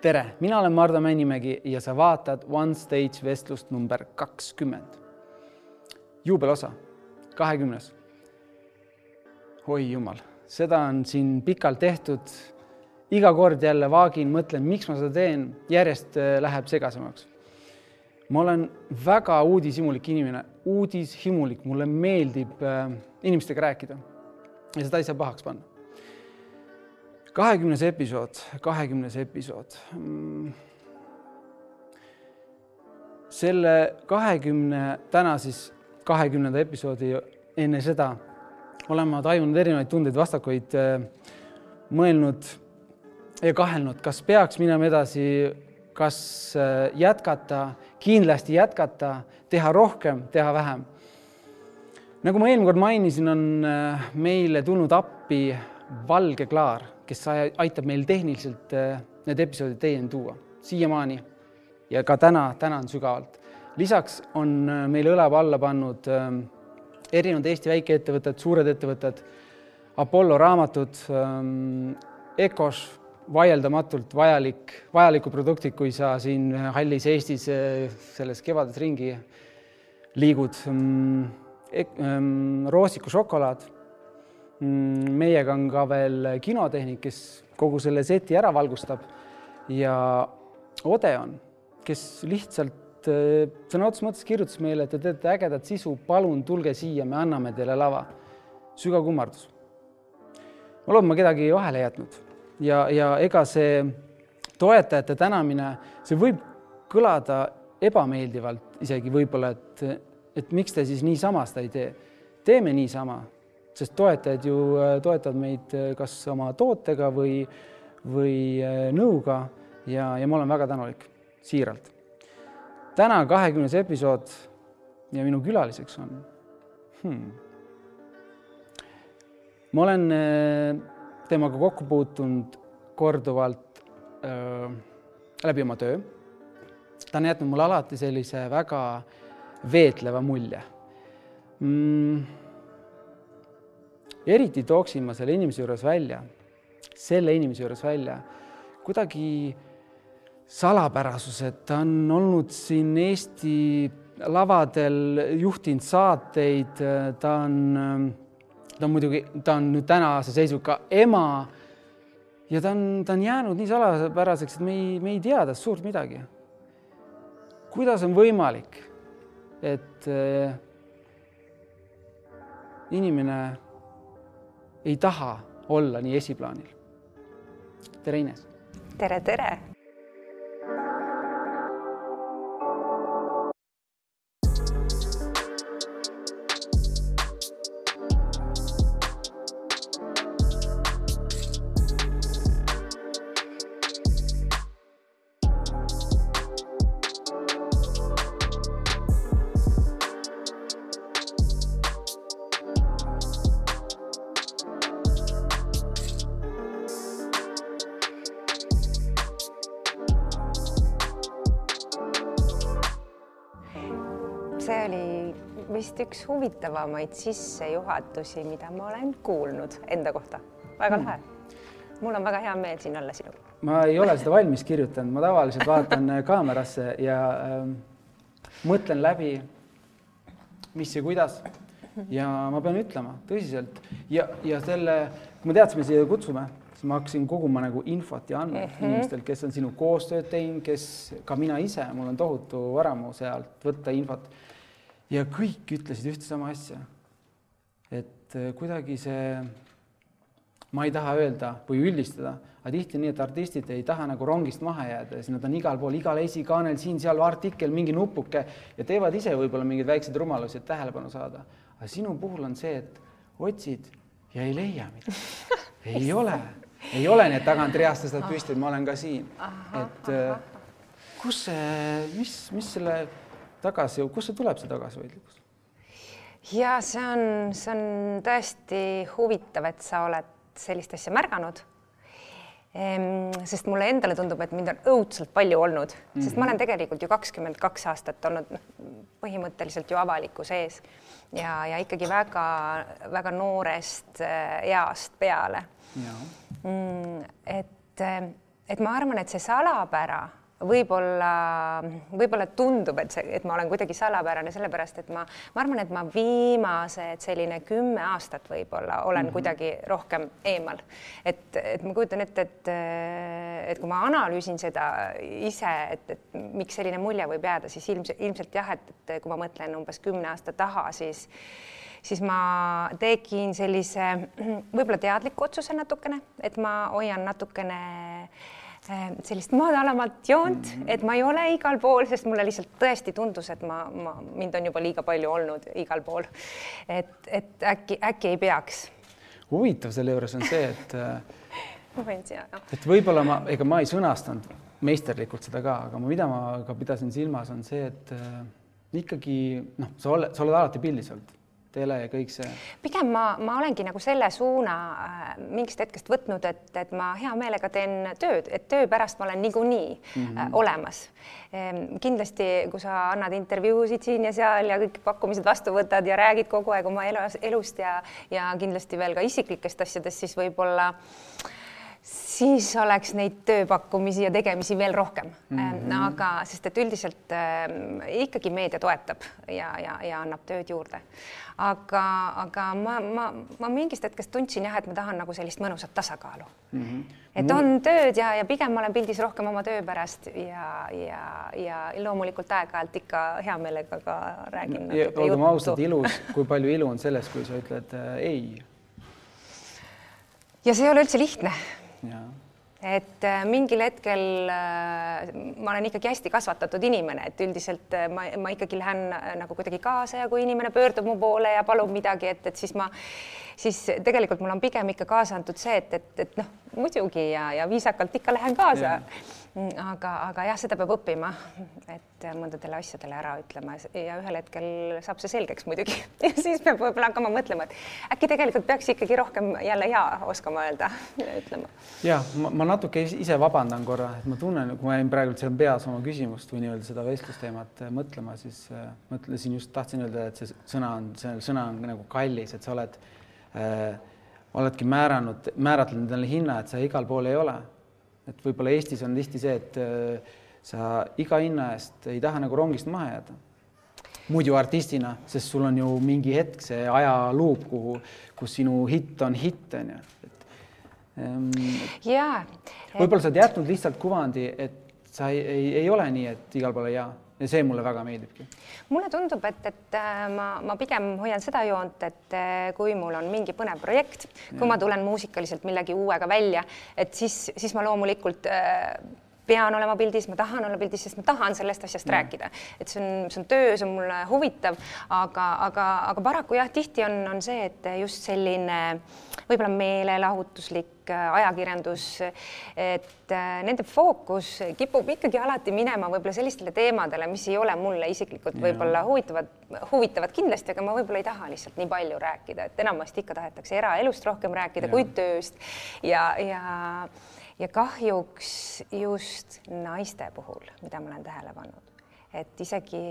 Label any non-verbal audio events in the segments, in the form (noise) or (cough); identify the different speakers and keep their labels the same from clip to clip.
Speaker 1: tere, mina olen Mardu Männimägi ja sa vaatad One Stage vestlust number kakskümmend. juubelosa, kahekümnes. oi jumal, seda on siin pikalt tehtud. iga kord jälle vaagin, mõtlen, miks ma seda teen, järjest äh, läheb segasemaks. ma olen väga uudishimulik inimene, uudishimulik, mulle meeldib äh, inimestega rääkida ja seda ei saa pahaks panna kahekümnes episood, kahekümnes episood. Mm. selle kahekümne, täna siis kahekümnenda episoodi enne seda olen ma tajunud erinevaid tundeid, vastakuid, äh, mõelnud ja kahelnud, kas peaks minema edasi, kas äh, jätkata, kindlasti jätkata, teha rohkem, teha vähem. nagu ma eelmine kord mainisin, on äh, meile tulnud appi Valge Klaar kes aitab meil tehniliselt äh, need episoodid teieni tuua siiamaani ja ka täna tänan sügavalt. lisaks on äh, meile õlava alla pannud ähm, erinevad Eesti väikeettevõtted, suured ettevõtted, Apollo raamatud, ähm, Ecos, vaieldamatult vajalik, vajalikud produktid, kui sa siin hallis Eestis äh, selles kevades ringi liigud. Ähm, roosiku šokolaad Mm, meiega on ka veel kinotehnik, kes kogu selle seti ära valgustab ja Odeon, kes lihtsalt äh, sõna otseses mõttes kirjutas meile, et te teete ägedat sisu, palun tulge siia, me anname teile lava. sügav kummardus. ma loodan, ma kedagi vahele jätnud ja, ja ega see toetajate tänamine, see võib kõlada ebameeldivalt isegi võib-olla, et, et miks te siis niisama seda ei tee. teeme niisama sest toetajad ju äh, toetavad meid äh, kas oma tootega või, või äh, nõuga ja, ja ma olen väga tänulik, siiralt. täna kahekümnes episood ja minu külaliseks on hmm. ma olen temaga kokku puutunud korduvalt öö, läbi oma töö. ta on jätnud mulle alati sellise väga veetleva mulje mm eriti tooksin ma selle inimese juures välja, selle inimese juures välja kuidagi salapärasused, ta on olnud siin Eesti lavadel, juhtinud saateid, ta on, ta on muidugi, ta on nüüd tänase seisuga ema ja ta on, ta on jäänud nii salapäraseks, et me ei, me ei tea tast suurt midagi. kuidas on võimalik, et äh, inimene ei taha olla nii esiplaanil. tere, Ines.
Speaker 2: tere, tere huvitavamaid sissejuhatusi, mida ma olen kuulnud enda kohta. väga hmm. lahe. mul on väga hea meel siin olla sinuga.
Speaker 1: ma ei ole seda valmis kirjutanud, ma tavaliselt vaatan äh, kaamerasse ja äh, mõtlen läbi, mis ja kuidas. ja ma pean ütlema tõsiselt ja, ja selle, kui me siia kutsume, siis ma hakkasin koguma nagu infot ja andmeid mm -hmm. inimestelt, kes on sinu koostööd teinud, kes ka mina ise, mul on tohutu varamu sealt võtta infot ja kõik ütlesid ühte sama asja. et äh, kuidagi see, ma ei taha öelda või üldistada, aga tihti on nii, et artistid ei taha nagu rongist maha jääda, siis nad on igal pool, igal esikaanel, siin-seal artikkel, mingi nupuke ja teevad ise võib-olla mingeid väikseid rumalusi, et tähelepanu saada. aga sinu puhul on see, et otsid ja ei leia midagi. (laughs) ei ole, ei ole nii, et tagant reast tõstad püsti, et ma olen ka siin. et äh, kus see, mis, mis selle tagasi, kust see tuleb, see tagasihoidlikkus?
Speaker 2: ja see on, see on tõesti huvitav, et sa oled sellist asja märganud ehm,. sest mulle endale tundub, et mind on õudselt palju olnud mm, -hmm. sest ma olen mhm. tegelikult ju kakskümmend kaks aastat olnud põhimõtteliselt ju avalikkuse ees ja, ja ikkagi väga-väga noorest äh, east peale. Mm, et, et ma arvan, et see salapära võib-olla, võib-olla tundub, et see, et ma olen kuidagi salapärane, sellepärast et ma, ma arvan, et ma viimased selline kümme aastat võib-olla olen mm -hmm. kuidagi rohkem eemal. et, et ma kujutan ette, et, et kui ma analüüsin seda ise, et, et miks selline mulje võib jääda, siis ilmselt, ilmselt jah, et, et kui ma mõtlen umbes kümne aasta taha, siis siis ma tegin sellise võib-olla teadliku otsuse natukene, et ma hoian natukene Äh, sellist madalamat joont mm, -hmm. et ma ei ole igal pool, sest mulle lihtsalt tõesti tundus, et ma, ma, mind on juba liiga palju olnud igal pool. et, et äkki, äkki ei peaks.
Speaker 1: huvitav selle juures on see, et (laughs)
Speaker 2: ma no..
Speaker 1: et võib-olla ma, ega ma ei sõnastanud meisterlikult seda ka, aga mida ma ka pidasin silmas, on see, et äh, ikkagi noh, sa oled, sa oled alati pildis olnud tele ja kõik see?
Speaker 2: pigem ma, ma olengi nagu selle suuna äh, mingist hetkest võtnud, et, et ma hea meelega teen tööd, et töö pärast ma olen niikuinii mm -hmm. olemas ehm,. kindlasti, kui sa annad intervjuusid siin ja seal ja kõik pakkumised vastu võtad ja räägid kogu aeg oma elus, elust ja, ja kindlasti veel ka isiklikest asjadest, siis võib-olla äh, siis oleks neid tööpakkumisi ja tegemisi veel rohkem mm. -hmm. aga sest et üldiselt äh, ikkagi meedia toetab ja, ja, ja annab tööd juurde. aga, aga ma, ma, ma mingist hetkest tundsin jah, et ma tahan nagu sellist mõnusat tasakaalu mm. -hmm. et on tööd ja, ja pigem ma olen pildis rohkem oma töö pärast ja, ja, ja loomulikult aeg-ajalt ikka hea meelega ka räägin.
Speaker 1: olgem ausad, ilus, kui palju ilu on selles, kui sa ütled äh, ei.
Speaker 2: ja see ei ole üldse lihtne et äh, mingil hetkel äh, ma olen ikkagi hästi kasvatatud inimene, et üldiselt äh, ma, ma ikkagi lähen nagu kuidagi kaasa ja kui inimene pöördub mu poole ja palub midagi, et, et siis ma, siis tegelikult mul on pigem ikka kaasa antud see, et, et, et noh, muidugi ja, ja viisakalt ikka lähen kaasa. Yeah aga, aga jah, seda peab õppima, et mõndadele asjadele ära ütlema ja ühel hetkel saab see selgeks muidugi (laughs) ja siis peab võib-olla hakkama mõtlema, et äkki tegelikult peaks ikkagi rohkem jälle ja oskama öelda (laughs) ütlema.
Speaker 1: ja ma, ma natuke ise vabandan korra, et ma tunnen, kui ma jäin praegult seal peas oma küsimust või nii-öelda seda vestlusteemat äh, mõtlema, siis äh, mõtlesin just, tahtsin öelda, et see sõna on, see sõna on nagu kallis, et sa oled äh,, oledki määranud, määratlenud endale hinna, et sa igal pool ei ole et võib-olla Eestis on tihti see, et äh, sa iga hinna eest ei taha nagu rongist maha jääda. muidu artistina, sest sul on ju mingi hetk see ajaluup, kuhu, kus sinu hitt on hitt, on ju.
Speaker 2: Ähm, jaa.
Speaker 1: võib-olla sa oled jätnud lihtsalt kuvandi, et sa ei, ei, ei ole nii, et igal pool ei jaa ja see mulle väga meeldibki.
Speaker 2: mulle tundub, et, et äh, ma, ma pigem hoian seda joont, et äh, kui mul on mingi põnev projekt, kui ja. ma tulen muusikaliselt millegi uuega välja, et siis, siis ma loomulikult äh, pean olema pildis, ma tahan olla pildis, sest ma tahan sellest asjast ja. rääkida, et see on, see on töö, see on mulle huvitav, aga, aga, aga paraku jah, tihti on, on see, et just selline võib-olla meelelahutuslik äh, ajakirjandus, et äh, nende fookus kipub ikkagi alati minema võib-olla sellistele teemadele, mis ei ole mulle isiklikult võib-olla huvitavad, huvitavad kindlasti, aga ma võib-olla ei taha lihtsalt nii palju rääkida, et enamasti ikka tahetakse eraelust rohkem rääkida ja. kui tööst. Ja, ja ja kahjuks just naiste puhul, mida ma olen tähele pannud, et isegi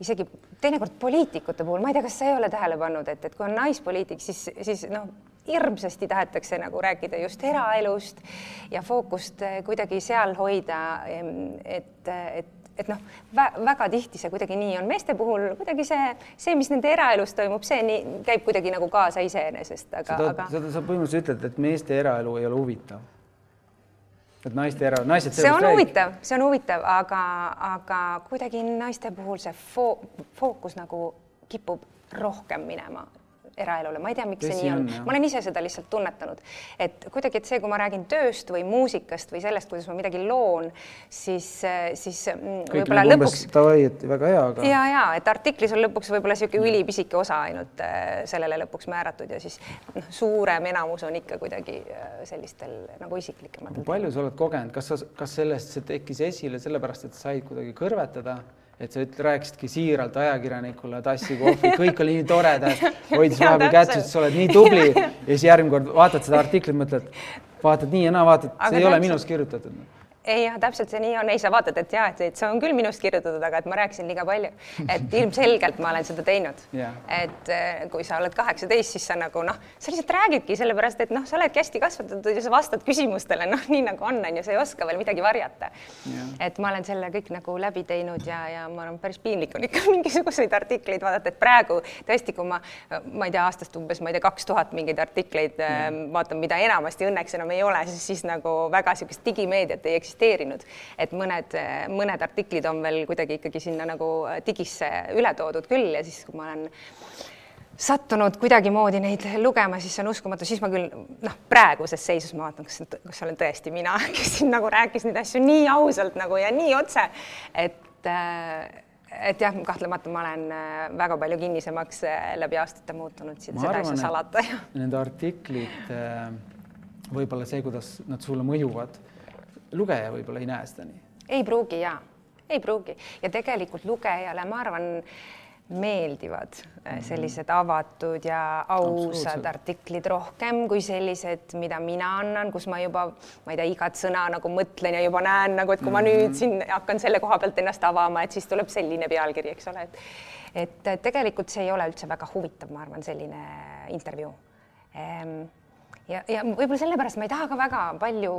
Speaker 2: isegi teinekord poliitikute puhul, ma ei tea, kas sa ei ole tähele pannud, et, et kui on naispoliitik, siis, siis noh, hirmsasti tahetakse nagu rääkida just eraelust ja fookust kuidagi seal hoida, et, et et noh, väga tihti see kuidagi nii on, meeste puhul kuidagi see, see, mis nende eraelus toimub, see nii käib kuidagi nagu kaasa iseenesest, aga,
Speaker 1: aga. seda sa põhimõtteliselt ütled, et meeste eraelu ei ole huvitav et naiste era, naised.
Speaker 2: see on huvitav, see on huvitav, aga, aga kuidagi naiste puhul see fo fookus nagu kipub rohkem minema eraelule, ma ei tea, miks Tõsi see nii on, on., ma olen ise seda lihtsalt tunnetanud, et kuidagi, et see, kui ma räägin tööst või muusikast või sellest, kuidas ma midagi loon, siis, siis
Speaker 1: mm, võib-olla lõpuks. davai, et väga hea, aga.
Speaker 2: ja, ja et artiklis on lõpuks võib-olla niisugune ülipisike osa ainult äh, sellele lõpuks määratud ja siis noh, suurem enamus on ikka kuidagi äh, sellistel nagu isiklikumatel.
Speaker 1: palju sa oled kogenud, kas sa, kas sellest see tekkis esile sellepärast, et said kuidagi kõrvetada et sa üt-, rääkisidki siiralt ajakirjanikule tassi kohvi, kõik oli nii toredad, (laughs) hoidis vahepeal kätt, ütles, sa oled nii tubli. Ja siis järgmine kord vaatad seda artiklit, mõtled, vaatad nii ja naa, vaatad, see ei ole minust kirjutatud.
Speaker 2: Ei jah, täpselt see nii on, ei sa vaatad, et ja, et, et see on küll minust kirjutatud, aga et ma rääkisin liiga palju, et ilmselgelt ma olen seda teinud.
Speaker 1: Yeah..
Speaker 2: et äh, kui sa oled kaheksateist, siis sa nagu noh, sa lihtsalt räägidki sellepärast, et noh, sa oledki hästi kasvatatud ja sa vastad küsimustele, noh, nii nagu on, on ju, sa ei oska veel midagi varjata. Yeah.. et ma olen selle kõik nagu läbi teinud ja, ja ma olen päris piinlik on ikka (laughs) mingisuguseid artikleid vaadata, et praegu tõesti, kui ma, ma ei tea, aastast umbes, ma ei tea, kaks tuhat mingeid artikleid yeah. vaatan, mida enamasti õnneks enam ei ole, siis, siis nagu väga niisugust digimeediat ei eksisteeri eksisteerinud, et mõned, mõned artiklid on veel kuidagi ikkagi sinna nagu digisse üle toodud küll ja siis, kui ma olen sattunud kuidagimoodi neid lugema, siis see on uskumatu, siis ma küll noh, praeguses seisus ma vaatan, kas, kas olen tõesti mina, (laughs) kes siin nagu rääkis neid asju nii ausalt nagu ja nii otse, et äh, et jah, kahtlemata ma olen äh, väga palju kinnisemaks äh, läbi aastate muutunud, seda ei saa salata.
Speaker 1: Nende artiklite võib-olla see, kuidas nad sulle mõjuvad lugeja võib-olla ei näe seda nii.
Speaker 2: ei pruugi ja, ei pruugi. Ja tegelikult lugejale, ma arvan, meeldivad mm -hmm. sellised avatud ja ausad artiklid rohkem kui sellised, mida mina annan, kus ma juba, ma ei tea, igat sõna nagu mõtlen ja juba näen nagu, et kui ma nüüd siin hakkan selle koha pealt ennast avama, et siis tuleb selline pealkiri, eks ole, et et tegelikult see ei ole üldse väga huvitav, ma arvan, selline intervjuu. Ehm, ja, ja võib-olla sellepärast ma ei taha ka väga palju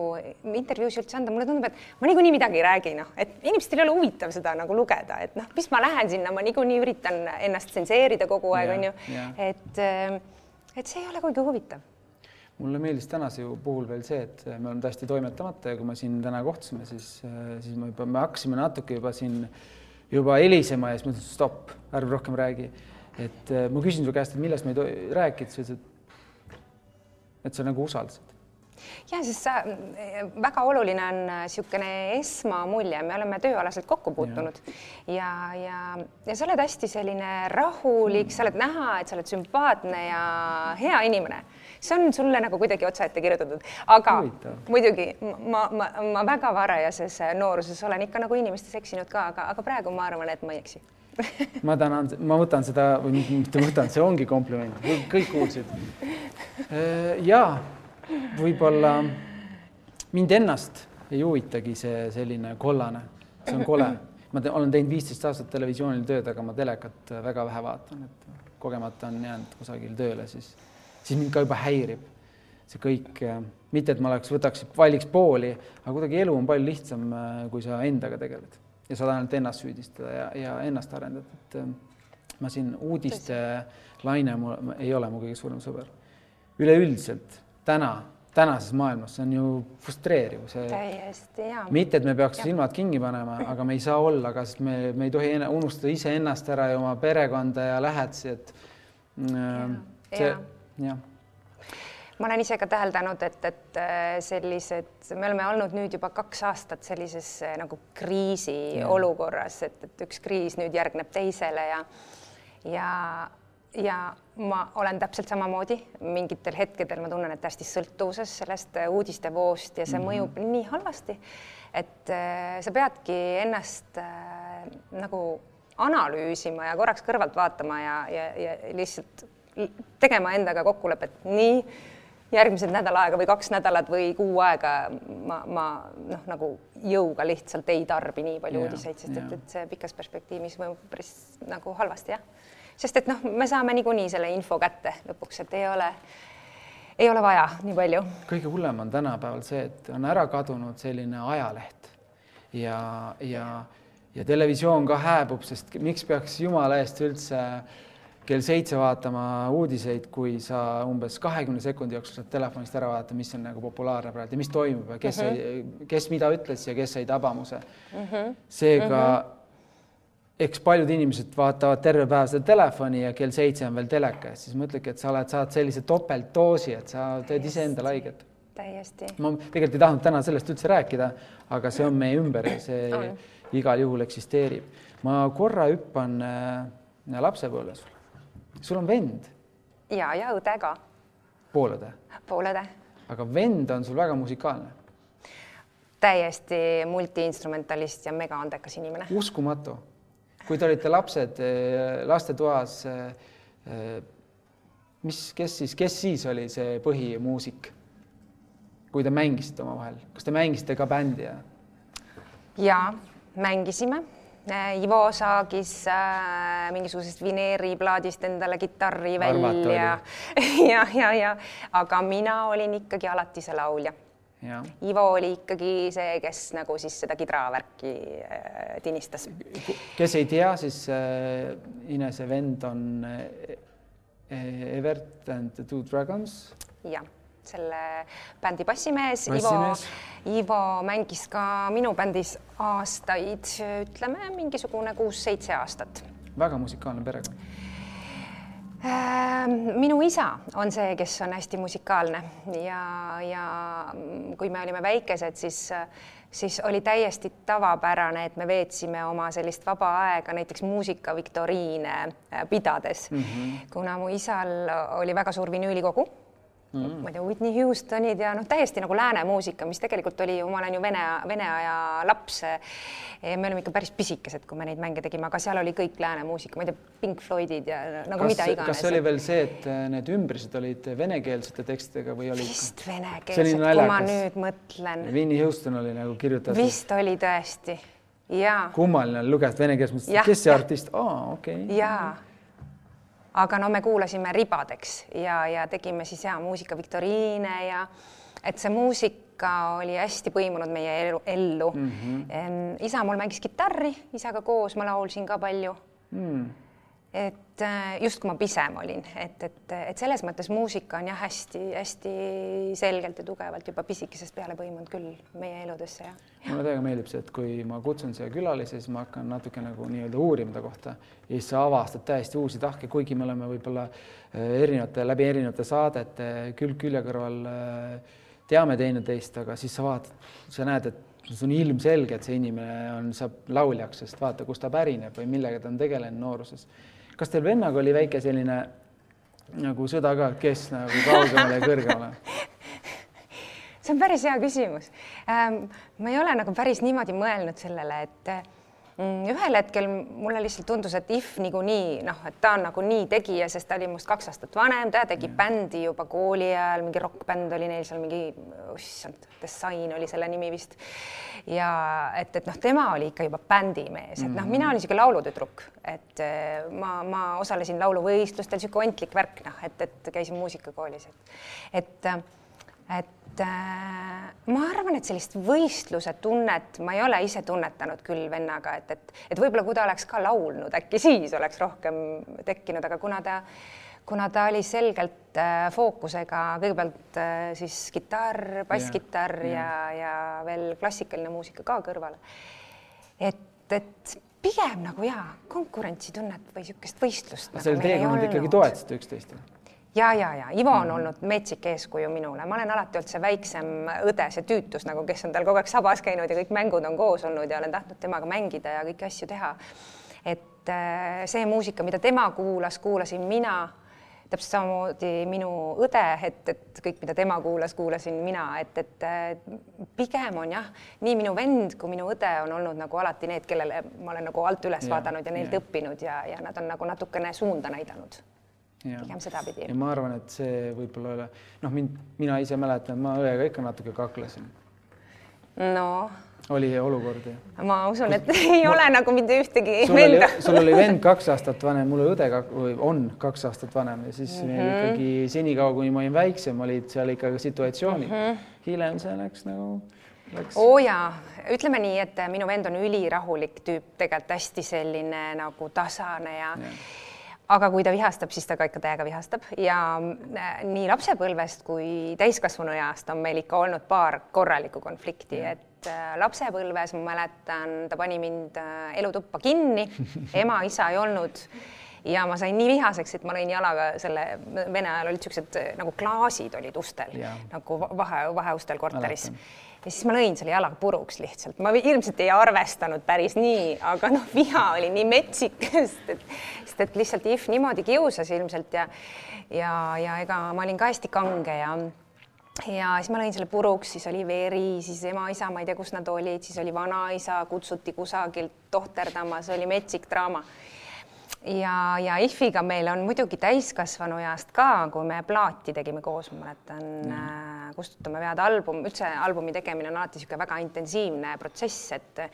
Speaker 2: intervjuusid üldse anda, mulle tundub, et ma niikuinii midagi ei räägi, noh, et inimestel ei ole huvitav seda nagu lugeda, et noh, mis ma lähen sinna, ma niikuinii üritan ennast tsenseerida kogu aeg, on ju, et, äh, et see ei ole kuigi huvitav.
Speaker 1: Mulle meeldis tänase puhul veel see, et me oleme täiesti toimetamata ja kui me siin täna kohtusime, siis, äh, siis me juba, me hakkasime natuke juba siin juba helisema ja siis ma ütlesin stopp, ärme rohkem räägi. et äh, ma küsin su käest, et millest me ei tohi rääkida, sa ütlesid, et sa nagu usaldasid
Speaker 2: ja siis sa, väga oluline on niisugune esmamulje, me oleme tööalaselt kokku puutunud ja, ja, ja, ja sa oled hästi selline rahulik mm., sa oled näha, et sa oled sümpaatne ja hea inimene. see on sulle nagu kuidagi otsaette kirjutatud, aga Huvitav. muidugi ma, ma, ma väga varajases nooruses olen ikka nagu inimestes eksinud ka, aga, aga praegu ma arvan, et ma ei eksi
Speaker 1: ma tänan, ma võtan seda või mitte võtan, see ongi kompliment, kõik kuulsid. Äh, ja võib-olla mind ennast ei huvitagi see selline kollane, see on kole. ma te, olen teinud viisteist aastat televisioonil tööd, aga ma telekat väga vähe vaatan, et kogemata on jäänud kusagil tööle, siis, siis mind ka juba häirib see kõik, mitte et ma oleks, võtaks, valiks pooli, aga kuidagi elu on palju lihtsam, kui sa endaga tegeled ja saad ainult ennast süüdistada ja, ja ennast arendada, et äh, ma siin uudiste laine mul ei ole mu kõige suurem sõber. üleüldiselt täna, tänases maailmas, see on ju frustreeriv, see.
Speaker 2: täiesti jaa.
Speaker 1: mitte, et me peaks ja. silmad kinni panema, aga me ei saa olla, sest me, me ei tohi unustada iseennast ära ja oma perekonda ja lähedasi, et see jah
Speaker 2: ma olen ise ka täheldanud, et, et äh, sellised, me oleme olnud nüüd juba kaks aastat sellises äh, nagu kriisiolukorras, et, et üks kriis nüüd järgneb teisele ja ja, ja ma olen täpselt samamoodi, mingitel hetkedel ma tunnen, et hästi sõltuvuses sellest äh, uudistevoost ja see mm -hmm. mõjub nii halvasti, et äh, sa peadki ennast äh, nagu analüüsima ja korraks kõrvalt vaatama ja, ja, ja lihtsalt tegema endaga kokkulepet, nii järgmised nädal aega või kaks nädalat või kuu aega ma, ma noh, nagu jõuga lihtsalt ei tarbi nii palju ja, uudiseid, sest et, et see pikas perspektiivis mõjub päris nagu halvasti, jah. sest et noh, me saame niikuinii selle info kätte lõpuks, et ei ole, ei ole vaja nii palju.
Speaker 1: kõige hullem on tänapäeval see, et on ära kadunud selline ajaleht ja, ja, ja televisioon ka hääbub, sest miks peaks jumala eest üldse äh, kell seitse vaatama uudiseid, kui sa umbes kahekümne sekundi jooksul saad telefonist ära vaadata, mis on nagu populaarne praegu ja mis toimub ja kes mm, -hmm. kes mida ütles ja kes sai tabamuse mm. -hmm. seega mm -hmm. eks paljud inimesed vaatavad terve päev seda telefoni ja kell seitse on veel teleka ees, siis mõtledki, et sa oled, saad sellise topeltdoosi, et sa teed iseendale haiget.
Speaker 2: täiesti.
Speaker 1: ma tegelikult ei tahtnud täna sellest üldse rääkida, aga see on meie ümber ja see on. igal juhul eksisteerib. ma korra hüppan äh, lapsepõlves sul on vend?
Speaker 2: ja, ja õde ka.
Speaker 1: poolõde?
Speaker 2: poolõde.
Speaker 1: aga vend on sul väga musikaalne?
Speaker 2: täiesti multiinstrumentalist ja megaandekas inimene.
Speaker 1: uskumatu. kui te olite lapsed eh, lastetoas, eh, eh, mis, kes siis, kes siis oli see põhimuusik? kui te mängisite omavahel, kas te mängisite ka bändi ja?
Speaker 2: ja mängisime. Ivo saagis äh, mingisugusest vineeriplaadist endale kitarri
Speaker 1: Arvata
Speaker 2: välja (laughs) ja, ja, ja aga mina olin ikkagi alati see laulja. Ivo oli ikkagi see, kes nagu siis seda kidravärki äh, tinistas.
Speaker 1: kes ei tea, siis äh, Inese vend on äh, Evert and the Two Dragons.
Speaker 2: jah, selle bändi bassimees, Ivo
Speaker 1: Bassimees.,
Speaker 2: Ivo mängis ka minu bändis aastaid, ütleme mingisugune kuus-seitse aastat.
Speaker 1: väga musikaalne perekond.
Speaker 2: Ähm, minu isa on see, kes on hästi musikaalne ja, ja kui me olime väikesed, siis siis oli täiesti tavapärane, et me veetsime oma sellist vaba aega näiteks muusikaviktoriine äh, pidades mm, -hmm. kuna mu isal oli väga suur vinüülikogu mm. ma ei tea, Whitney Houstonid ja noh, täiesti nagu lääne muusika, mis tegelikult oli ma olen ju vene, vene aja laps. me olime ikka päris pisikesed, kui me neid mänge tegime, aga seal oli kõik lääne muusika, ma ei tea, Pink Floydid ja nagu
Speaker 1: kas
Speaker 2: mida, iganes.
Speaker 1: kas see oli veel see, et äh, need ümbrised olid venekeelsete tekstidega või oli
Speaker 2: vist venekeelsed, kui ma nüüd mõtlen,
Speaker 1: Winnie Houston oli nagu kirjutatud,
Speaker 2: vist oli tõesti ja,
Speaker 1: kummaline oli lugeda vene keeles, kes see
Speaker 2: jah.
Speaker 1: artist, aa okei okay..
Speaker 2: ja aga no me kuulasime ribadeks ja, ja tegime siis ja muusikaviktoriine ja et see muusika oli hästi põimunud meie elu, ellu mm. -hmm. isa mul mängis kitarri, isaga koos ma laulsin ka palju
Speaker 1: Mm.
Speaker 2: Et äh, just kui ma pisem olin, et, et, et selles mõttes muusika on jah, hästi-hästi selgelt ja tugevalt juba pisikesest peale põimunud küll meie eludesse ja
Speaker 1: mulle täiega meeldib see, et kui ma kutsun siia külalisi, siis ma hakkan natuke nagu nii-öelda uurima ta kohta ja siis sa avastad täiesti uusi tahke, kuigi me oleme võib-olla äh, erinevate, läbi erinevate saadete külg külje kõrval äh, teame teineteist, aga siis sa vaatad, sa näed, et see on ilmselge, et see inimene on, saab lauljaks, sest vaata, kust ta pärineb või millega ta on tegelenud nooruses. Kas teil vennaga oli väike selline nagu sõda ka, kes nagu kaugemale ja kõrgemale? (laughs)
Speaker 2: see on päris hea küsimus ähm,. ma ei ole nagu päris niimoodi mõelnud sellele, et ühel hetkel mulle lihtsalt tundus, et If niikuinii noh, et ta on nagunii tegija, sest ta oli minust kaks aastat vanem, ta tegi mm. bändi juba kooli ajal, mingi rokkbänd oli neil seal mingi, issand, Design oli selle nimi vist. ja et, et noh, tema oli ikka juba bändimees, et noh, mina olin niisugune laulutüdruk, et eh, ma, ma osalesin lauluvõistlustel, niisugune ontlik värk, noh, et, et käisin muusikakoolis, et, et et äh, ma arvan, et sellist võistluse tunnet ma ei ole ise tunnetanud küll vennaga, et, et, et võib-olla kui ta oleks ka laulnud, äkki siis oleks rohkem tekkinud, aga kuna ta, kuna ta oli selgelt äh, fookusega kõigepealt äh, siis kitarr, basskitarr
Speaker 1: Jah,
Speaker 2: ja, ja, ja veel klassikaline muusika ka kõrvale. et, et pigem nagu jaa, konkurentsitunnet või niisugust võistlust. nagu
Speaker 1: sellel teekonnal ikkagi toetasite üksteist?
Speaker 2: ja, ja, ja Ivo on olnud metsik eeskuju minule, ma olen alati olnud see väiksem õde, see tüütus nagu, kes on tal kogu aeg sabas käinud ja kõik mängud on koos olnud ja olen tahtnud temaga mängida ja kõiki asju teha. et äh, see muusika, mida tema kuulas, kuulasin mina täpselt samamoodi minu õde, et, et kõik, mida tema kuulas, kuulasin mina, et, et äh, pigem on jah, nii minu vend kui minu õde on olnud nagu alati need, kellele ma olen nagu alt üles
Speaker 1: Jah,
Speaker 2: vaadanud ja neilt
Speaker 1: jah.
Speaker 2: õppinud ja, ja nad on nagu natukene suunda näidanud pigem sedapidi
Speaker 1: ja ma arvan, et see võib-olla ei ole, noh, mind, mina ise mäletan, ma õega ikka natuke kaklesin,
Speaker 2: no
Speaker 1: oli olukordi.
Speaker 2: ma usun, et ei ole nagu mitte ühtegi
Speaker 1: sul oli
Speaker 2: venda.,
Speaker 1: sul oli vend kaks aastat vanem, mul oli õde või on kaks aastat vanem ja siis mm -hmm. ikkagi senikaua, kuni ma olin väiksem, olid seal ikka situatsioonid mm. -hmm. hiljem see läks nagu, läks
Speaker 2: oo jaa, ütleme nii, et minu vend on ülirahulik tüüp, tegelikult hästi selline nagu tasane ja, ja. Aga kui ta vihastab, siis ta ka ikka täiega vihastab. Ja äh, nii lapsepõlvest kui täiskasvanu east on meil ikka olnud paar korralikku konflikti, et äh, lapsepõlves ma mäletan, ta pani mind äh, elutuppa kinni, ema-isa ei olnud. Ja ma sain nii vihaseks, et ma lõin jalaga selle, Vene ajal olid niisugused nagu klaasid olid ustel.
Speaker 1: Jaa.
Speaker 2: nagu va- vahe, vaheustel korteris.
Speaker 1: Mäletan.
Speaker 2: Ja siis ma lõin selle jalaga puruks lihtsalt, ma ilmselt ei arvestanud päris nii, aga noh, viha oli nii metsik, sest et, sest et lihtsalt If niimoodi kiusas ilmselt ja ja, ja ega ma olin ka hästi kange ja ja siis ma lõin selle puruks, siis oli veri, siis ema-isa, ma ei tea, kus nad olid, siis oli vanaisa, kutsuti kusagilt tohterdama, see oli metsik draama ja, ja IF-iga meil on muidugi täiskasvanu east ka, kui me plaati tegime koos, ma mäletan mm. Kustutame vead album, üldse albumi tegemine on alati niisugune väga intensiivne protsess, et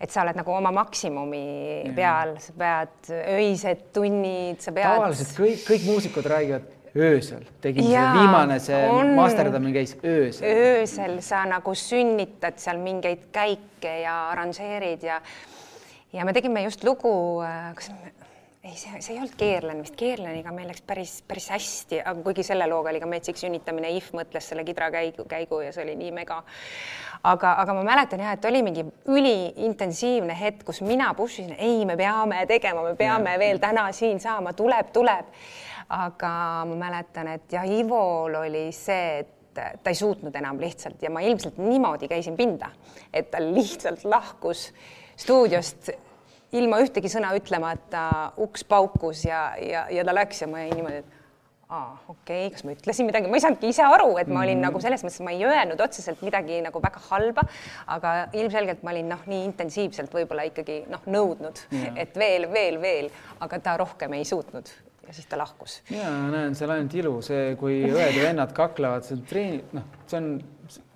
Speaker 2: et sa oled nagu oma maksimumi ja. peal, sa pead öised tunnid, sa pead.
Speaker 1: tavaliselt kõik, kõik muusikud räägivad öösel, tegin ja, see viimane, see on... masterdamine käis öösel.
Speaker 2: öösel sa nagu sünnitad seal mingeid käike ja arranžeerid ja ja me tegime just lugu, äh, kas ei, see, see ei olnud Keerlen vist, Keerleniga meil läks päris, päris hästi, aga kuigi selle looga oli ka Metsik sünnitamine, If mõtles selle kidrakäigu, käigu ja see oli nii mega. aga, aga ma mäletan jah, et oli mingi üliintensiivne hetk, kus mina push isin, ei, me peame tegema, me peame ja. veel täna siin saama, tuleb, tuleb. aga ma mäletan, et jah, Ivol oli see, et ta ei suutnud enam lihtsalt ja ma ilmselt niimoodi käisin pinda, et ta lihtsalt lahkus stuudiost ilma ühtegi sõna ütlemata uks paukus ja, ja, ja ta läks ja ma jäin niimoodi, et aa, okei okay,, kas ma ütlesin midagi, ma ei saanudki ise aru, et ma olin mm -hmm. nagu selles mõttes, ma ei öelnud otseselt midagi nagu väga halba, aga ilmselgelt ma olin noh, nii intensiivselt võib-olla ikkagi noh, nõudnud yeah., et veel, veel, veel, aga ta rohkem ei suutnud ja siis ta lahkus.
Speaker 1: ja näen seal ainult ilu, see, kui õed ja vennad kaklevad, see on treeni, noh, see on,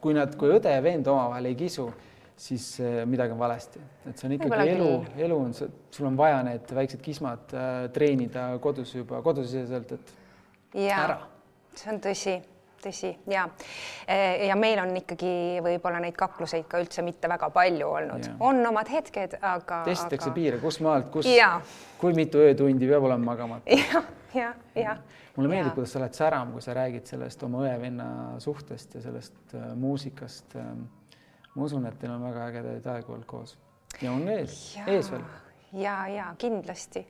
Speaker 1: kui nad, kui õde ja vend omavahel ei kisu siis äh, midagi on valesti, et see on ikkagi elu, elu on, sul on vaja need väiksed kismad äh, treenida kodus juba kodusiseselt, et
Speaker 2: ja, ära. see on tõsi, tõsi ja äh, ja meil on ikkagi võib-olla neid kakluseid ka üldse mitte väga palju olnud, on omad hetked, aga.
Speaker 1: testitakse aga... piire, kus maalt, kus, kui mitu öötundi peab olema magamata. (laughs)
Speaker 2: jah, jah, jah
Speaker 1: mulle meeldib, kuidas sa oled säram, kui sa räägid sellest oma õe-venna suhtest ja sellest äh, muusikast äh, ma usun, et teil on väga ägedaid aegu olnud koos ja on ees, ees veel.
Speaker 2: ja, ja kindlasti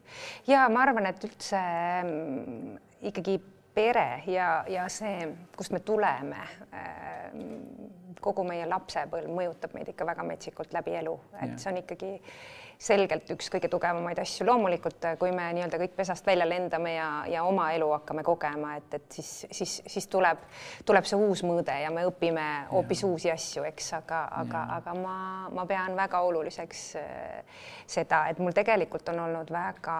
Speaker 2: ja ma arvan, et üldse mm, ikkagi pere ja, ja see, kust me tuleme äh,, kogu meie lapsepõlv mõjutab meid ikka väga metsikult läbi elu, et ja. see on ikkagi selgelt üks kõige tugevamaid asju. loomulikult, kui me nii-öelda kõik pesast välja lendame ja, ja oma elu hakkame kogema, et, et siis, siis, siis tuleb, tuleb see uus mõõde ja me õpime hoopis uusi asju, eks, aga, aga, aga ma, ma pean väga oluliseks äh, seda, et mul tegelikult on olnud väga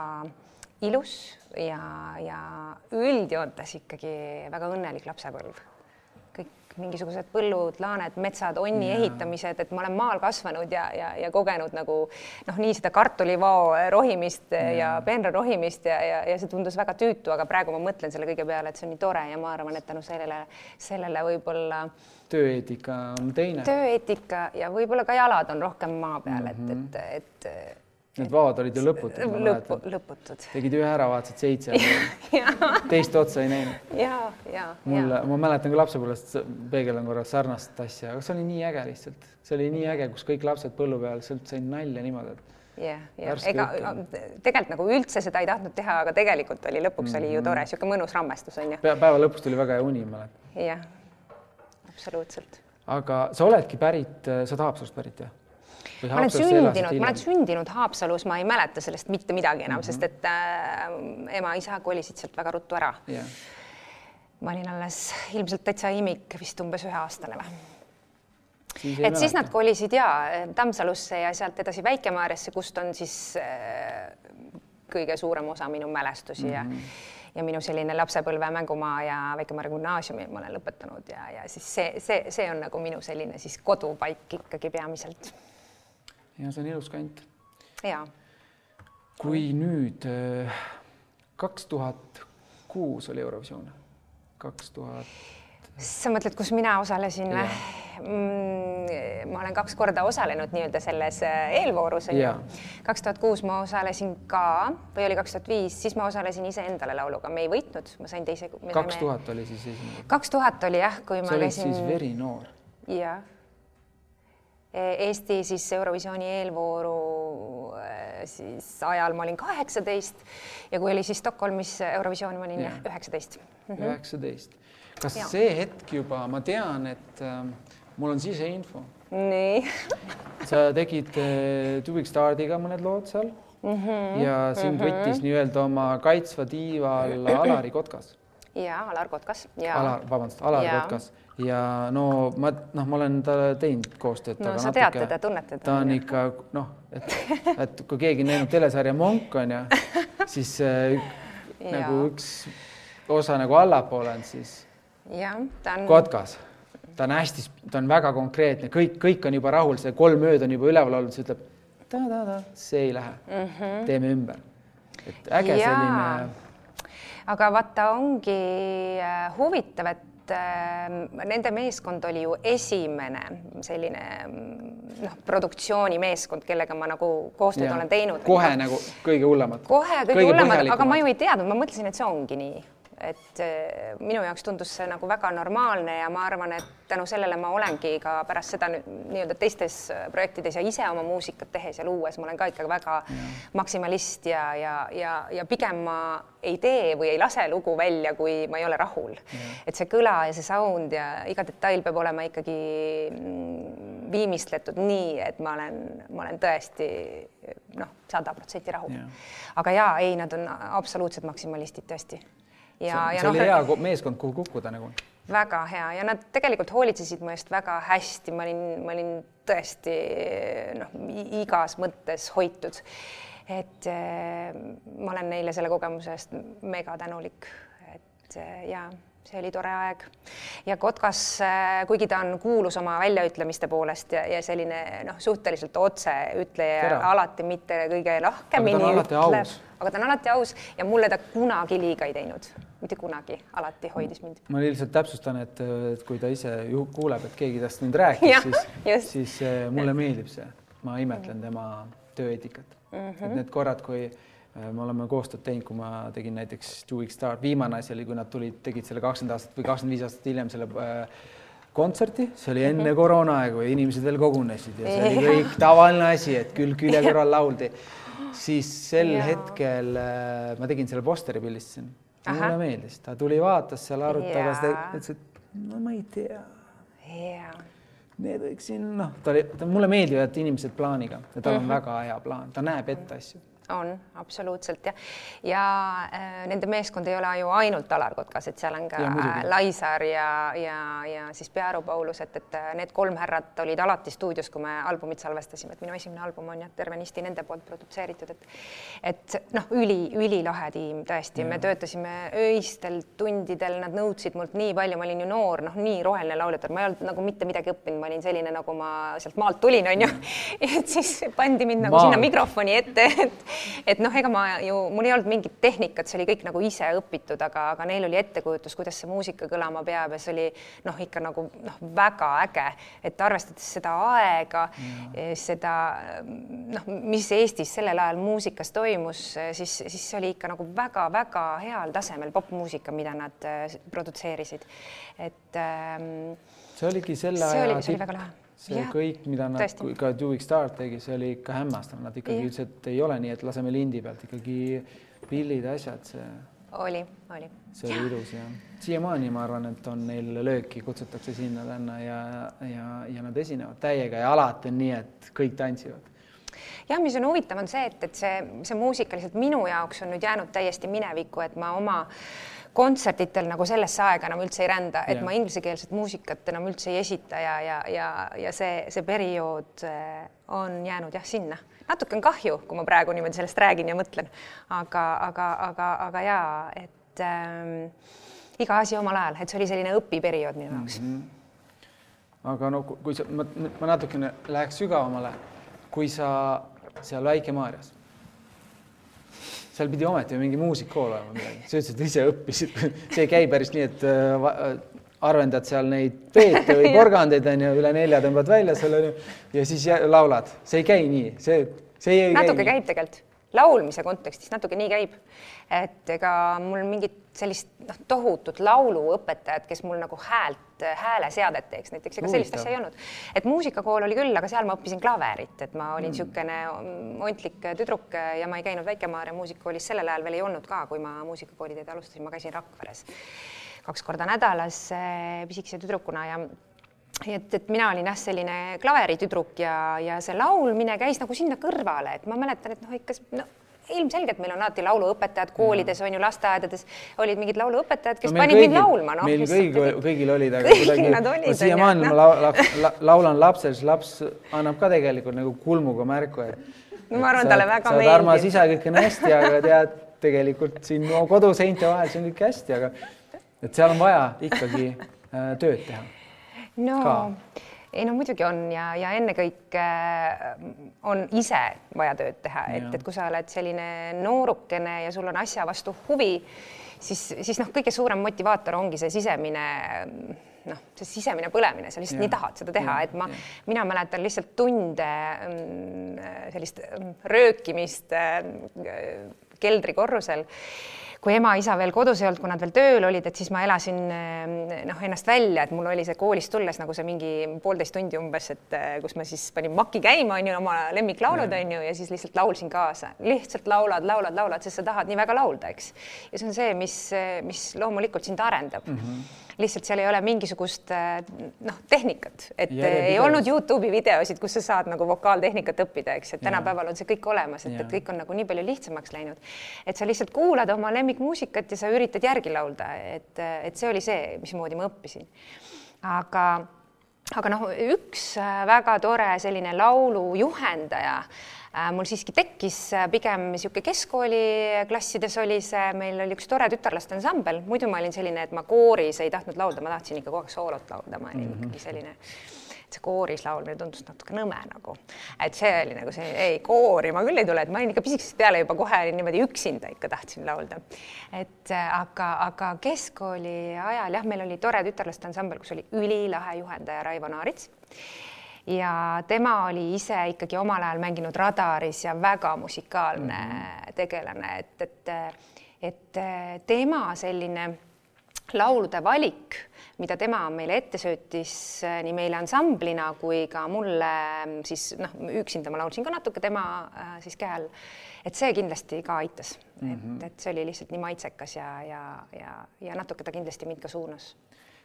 Speaker 2: ilus ja, ja üldjoontes ikkagi väga õnnelik lapsepõlv mingisugused põllud, laaned, metsad, onni ja. ehitamised, et ma olen maal kasvanud ja, ja, ja kogenud nagu noh, nii seda kartulivao rohimist ja, ja peenra rohimist ja, ja, ja see tundus väga tüütu, aga praegu ma mõtlen selle kõige peale, et see on nii tore ja ma arvan, et tänu sellele, sellele võib-olla
Speaker 1: tööeetika on teine.
Speaker 2: tööeetika ja võib-olla ka jalad on rohkem maa peal mm, -hmm. et, et, et
Speaker 1: Need vaod olid ju lõputud.
Speaker 2: lõpu, lõputud.
Speaker 1: tegid ühe ära, vaatasid seitse (laughs) teist otsa ei näinud.
Speaker 2: ja, ja.
Speaker 1: mul, ma mäletan ka lapsepõlvest, peegeldan korra sarnast asja, aga see oli nii äge lihtsalt, see oli nii äge, kus kõik lapsed põllu peal, sealt said nalja niimoodi,
Speaker 2: et jah, jah, ega tegelikult nagu üldse seda ei tahtnud teha, aga tegelikult oli lõpuks mm -hmm. oli ju tore, niisugune mõnus rammestus on ju.
Speaker 1: päeva lõpus tuli väga hea uni, ma mäletan.
Speaker 2: jah, absoluutselt.
Speaker 1: aga sa oledki pärit, sa oled Haapsalust pärit jah?
Speaker 2: Ma olen sündinud, ma olen sündinud Haapsalus, ma ei mäleta sellest mitte midagi enam mm, -hmm. sest et äh, ema-isa kolisid sealt väga ruttu ära yeah.. ma olin alles ilmselt täitsa imik, vist umbes üheaastane või et siis nad kolisid ja Tammsalusse ja sealt edasi Väike-Maarjasse, kust on siis äh, kõige suurem osa minu mälestusi mm -hmm. ja mhm. ja minu selline lapsepõlve mängumaa ja Väike-Maarja gümnaasiumi ma olen lõpetanud ja, ja siis see, see, see on nagu minu selline siis kodupaik ikkagi peamiselt
Speaker 1: ja see on ilus kant.
Speaker 2: ja.
Speaker 1: kui nüüd äh, kaks tuhat kuus oli Eurovisioon, kaks tuhat.
Speaker 2: sa mõtled, kus mina osalesin või? Mm, ma olen kaks korda osalenud nii-öelda selles äh, eelvoorus kaks tuhat kuus ma osalesin ka või oli kaks tuhat viis, siis ma osalesin iseendale lauluga, me ei võitnud, ma sain teise.
Speaker 1: kaks tuhat oli siis esimene.
Speaker 2: kaks tuhat oli jah, kui ma
Speaker 1: käisin. sa olid siis verinoor.
Speaker 2: jah Eesti siis Eurovisiooni eelvooru äh, siis ajal ma olin kaheksateist ja kui oli siis Stockholmis Eurovisioon, ma olin üheksateist.
Speaker 1: Mhm. üheksateist. kas ja. see hetk juba, ma tean, et äh, mul on siseinfo.
Speaker 2: nii (laughs)
Speaker 1: sa tegid äh, Two Big Stardiga mõned lood seal mm -hmm. ja sind mm -hmm. võttis nii-öelda oma kaitsva tiiva alla Alari Kotkas.
Speaker 2: ja Alar Kotkas ja.
Speaker 1: Alar, vabandust, Alar ja. Kotkas ja no ma noh, ma olen talle teinud koostööd.
Speaker 2: no sa natuke, tead teda, tunned teda.
Speaker 1: ta on ikka noh, et, et kui keegi on näinud telesarja Monk on ju, siis äh, (laughs) nagu üks osa nagu allapoole on siis.
Speaker 2: jah, ta on.
Speaker 1: Kotkas. ta on hästi, ta on väga konkreetne, kõik, kõik on juba rahul, see kolm ööd on juba üleval olnud, siis ütleb ta-ta-ta, see ei lähe mm, -hmm. teeme ümber. et äge ja. selline.
Speaker 2: aga vaata, ongi äh, huvitav, et nende meeskond oli ju esimene selline noh, produktsioonimeeskond, kellega ma nagu koostööd ja. olen teinud.
Speaker 1: kohe nagu kõige hullemad.
Speaker 2: kohe kõige, kõige hullemad, aga ma ju ei teadnud, ma mõtlesin, et see ongi nii et eh, minu jaoks tundus see nagu väga normaalne ja ma arvan, et tänu sellele ma olengi ka pärast seda nii-öelda teistes eh, projektides ja ise oma muusikat tehes ja luues, ma olen ka ikka väga ja. maksimalist ja, ja, ja, ja pigem ma ei tee või ei lase lugu välja, kui ma ei ole rahul. et see kõla ja see sound ja iga detail peab olema ikkagi mm, viimistletud nii, et ma olen, ma olen tõesti noh, sada protsenti rahul. aga jaa, ei, nad on absoluutsed maksimalistid tõesti
Speaker 1: ja, ja see noh, oli hea meeskond, kuhu kukkuda nagu.
Speaker 2: väga hea. Ja nad tegelikult hoolitsesid mu eest väga hästi, ma olin, ma olin tõesti noh, igas mõttes hoitud. et äh, ma olen neile selle kogemuse eest mega tänulik, et äh, ja see oli tore aeg. Ja Kotkas, äh, kuigi ta on kuulus oma väljaütlemiste poolest ja, ja selline noh, suhteliselt otseütleja, alati mitte kõige lahkemini ütleb, aga ta on alati aus ja mulle ta kunagi liiga ei teinud, mitte kunagi, alati hoidis mind.
Speaker 1: ma lihtsalt täpsustan, et, kui ta ise ju kuuleb, et keegi tast nüüd rääkis, siis, siis äh, mulle meeldib see, ma imetlen tema tööeetikat. Mm, -hmm. et need korrad, kui Äh, me oleme koostööd teinud, kui ma tegin näiteks Two Weeks Start, viimane asi oli, kui nad tulid, tegid selle kakskümmend aastat või kakskümmend viis aastat hiljem selle äh, kontserti, see oli enne mhm. koroonaaegu ja inimesed veel kogunesid ja see oli kõik tavaline asi, et külg külje kõrval lauldi. Siis sel ja. hetkel äh, ma tegin selle posteri pildistasin, mulle meeldis, ta tuli, vaatas seal arvuti taga, ütles, et no ma ei tea. Need võiksin, noh, ta oli, mulle meeldivad inimesed plaaniga ja tal on mm -hmm. väga hea plaan, ta näeb ette asju
Speaker 2: on absoluutselt jah, ja äh, nende meeskond ei ole ju ainult Alar Kotkas, et seal on ka ja, Laisar ja, ja, ja siis Pearu Paulus, et, et äh, need kolm härrat olid alati stuudios, kui me albumit salvestasime, et minu esimene album on jah, tervenisti nende poolt produtseeritud, et et noh, üli, ülilahe tiim tõesti, me töötasime öistel tundidel, nad nõudsid mult nii palju, ma olin ju noor, noh, nii roheline lauljatar, ma ei olnud nagu mitte midagi õppinud, ma olin selline, nagu ma sealt maalt tulin, onju. (laughs) et siis pandi mind nagu Maal. sinna mikrofoni ette, et (laughs) et noh, ega ma ju, mul ei olnud mingit tehnikat, see oli kõik nagu ise õpitud, aga, aga neil oli ettekujutus, kuidas see muusika kõlama peab ja see oli noh, ikka nagu noh, väga äge, et arvestades seda aega, seda noh, mis Eestis sellel ajal muusikas toimus, siis, siis see oli ikka nagu väga-väga heal tasemel popmuusika, mida nad eh, produtseerisid, et ähm,
Speaker 1: see oligi selle aja tipp see ja, kõik, mida nad tõesti. ka Doing Start tegi, see oli ikka hämmastav, nad ikkagi ütlesid, et ei ole nii, et laseme lindi pealt ikkagi pillid, asjad, see.
Speaker 2: oli, oli.
Speaker 1: see oli ilus ja siiamaani ma arvan, et on neil lööki, kutsutakse sinna-tänna ja, ja, ja nad esinevad täiega ja alati on nii, et kõik tantsivad
Speaker 2: jah, mis on huvitav, on see, et, et see, see muusika lihtsalt minu jaoks on nüüd jäänud täiesti minevikku, et ma oma äh, kontserditel nagu sellesse aega enam üldse ei rända, et ja. ma inglisekeelset muusikat enam üldse ei esita ja, ja, ja, ja see, see periood eh, on jäänud jah, sinna. natuke on kahju, kui ma praegu niimoodi sellest räägin ja mõtlen, aga, aga, aga, aga jaa, et ähm, iga asi omal ajal, et see oli selline õpiperiood minu jaoks mm.
Speaker 1: -hmm. aga no kui sa, ma, ma natukene läheks sügavamale, kui sa seal Väike-Maarjas seal pidi ometi mingi muusikakool olema midagi, sa ütlesid, ise õppisid. See ei käi päris nii, et äh, äh, arvendad seal neid peete või (laughs) porgandeid onju, üle nelja tõmbad välja seal onju ja siis laulad, see ei käi nii, see, see ei
Speaker 2: natuke käi käib tegelikult, laulmise kontekstis natuke nii käib, et ega mul mingit sellist noh, tohutut lauluõpetajat, kes mul nagu häält, hääleseadet teeks näiteks, ega sellist asja ei olnud. et muusikakool oli küll, aga seal ma õppisin klaverit, et ma olin niisugune mm. ontlik tüdruk ja ma ei käinud Väike-Maarja muusikakoolis, sellel ajal veel ei olnud ka, kui ma muusikakooli teed alustasin, ma käisin Rakveres kaks korda nädalas pisikese tüdrukuna ja et, et mina olin jah, selline klaveritüdruk ja, ja see laulmine käis nagu sinna kõrvale, et ma mäletan, et noh, ikka no, ilmselgelt meil on alati lauluõpetajad koolides on ju, lasteaedades olid mingid lauluõpetajad, kes no panid kõigil, mind laulma
Speaker 1: no,. meil kõigil, kõigil olid, aga kuidagi siiamaani ma la, la, la, laulan lapsele, siis laps annab ka tegelikult nagu kulmuga märku, et
Speaker 2: no ma arvan, talle väga meeldib.
Speaker 1: armas isa, kõik on hästi, aga tead, tegelikult siin no, koduseinte vahel see on kõik hästi, aga et seal on vaja ikkagi äh, tööd teha
Speaker 2: no
Speaker 1: ka?
Speaker 2: Ei no muidugi on ja, ja ennekõike on ise vaja tööd teha, et, et kui sa oled selline noorukene ja sul on asja vastu huvi, siis, siis noh, kõige suurem motivaator ongi see sisemine noh, see sisemine põlemine, sa lihtsalt
Speaker 1: Jah.
Speaker 2: nii tahad seda teha, et ma mina mäletan lihtsalt tunde mm, sellist mm, röökimist äh, keldrikorrusel kui ema-isa veel kodus ei olnud, kui nad veel tööl olid, et siis ma elasin eh, noh, ennast välja, et mul oli see koolist tulles nagu see mingi poolteist tundi umbes, et eh, kus ma siis panin maki käima, onju, oma lemmiklaulud onju ja siis lihtsalt laulsin kaasa, lihtsalt laulad, laulad, laulad, sest sa tahad nii väga laulda, eks. ja see on see, mis, mis loomulikult sind arendab mm. -hmm lihtsalt seal ei ole mingisugust eh, noh, tehnikat, et eh, ei
Speaker 1: Järjepidevust.
Speaker 2: olnud Youtube'i videosid, kus sa saad nagu vokaaltehnikat õppida, eks, et tänapäeval on see kõik olemas, et, et kõik on nagu nii palju lihtsamaks läinud. et sa lihtsalt kuulad oma lemmikmuusikat ja sa üritad järgi laulda, et, et see oli see, mismoodi ma õppisin. aga, aga noh, üks äh, väga tore selline laulujuhendaja äh, mul siiski tekkis äh, pigem niisugune keskkooliklassides oli see, meil oli üks tore tütarlaste ansambel, muidu ma olin selline, et ma kooris ei tahtnud laulda, ma tahtsin ikka kogu aeg soolot laulda, ma olin mm -hmm. ikkagi selline see kooris laulmine tundus natuke nõme nagu, et see oli nagu see, ei koori ma küll ei tule, et ma olin ikka pisikesest peale juba kohe olin niimoodi üksinda ikka tahtsin laulda. et äh, aga, aga keskkooli ajal jah, meil oli tore tütarlaste ansambel, kus oli ülilahe juhendaja Raivo Naarits ja tema oli ise ikkagi omal ajal mänginud Radaris ja väga musikaalne mm -hmm. tegelane, et, et, et tema selline laulude valik, mida tema meile ette söötis nii meile ansamblina kui ka mulle siis noh, üksinda ma laulsin ka natuke tema äh, siis käe all. et see kindlasti ka aitas mm, -hmm. et, et see oli lihtsalt nii maitsekas ja, ja, ja, ja natuke ta kindlasti mind ka suunas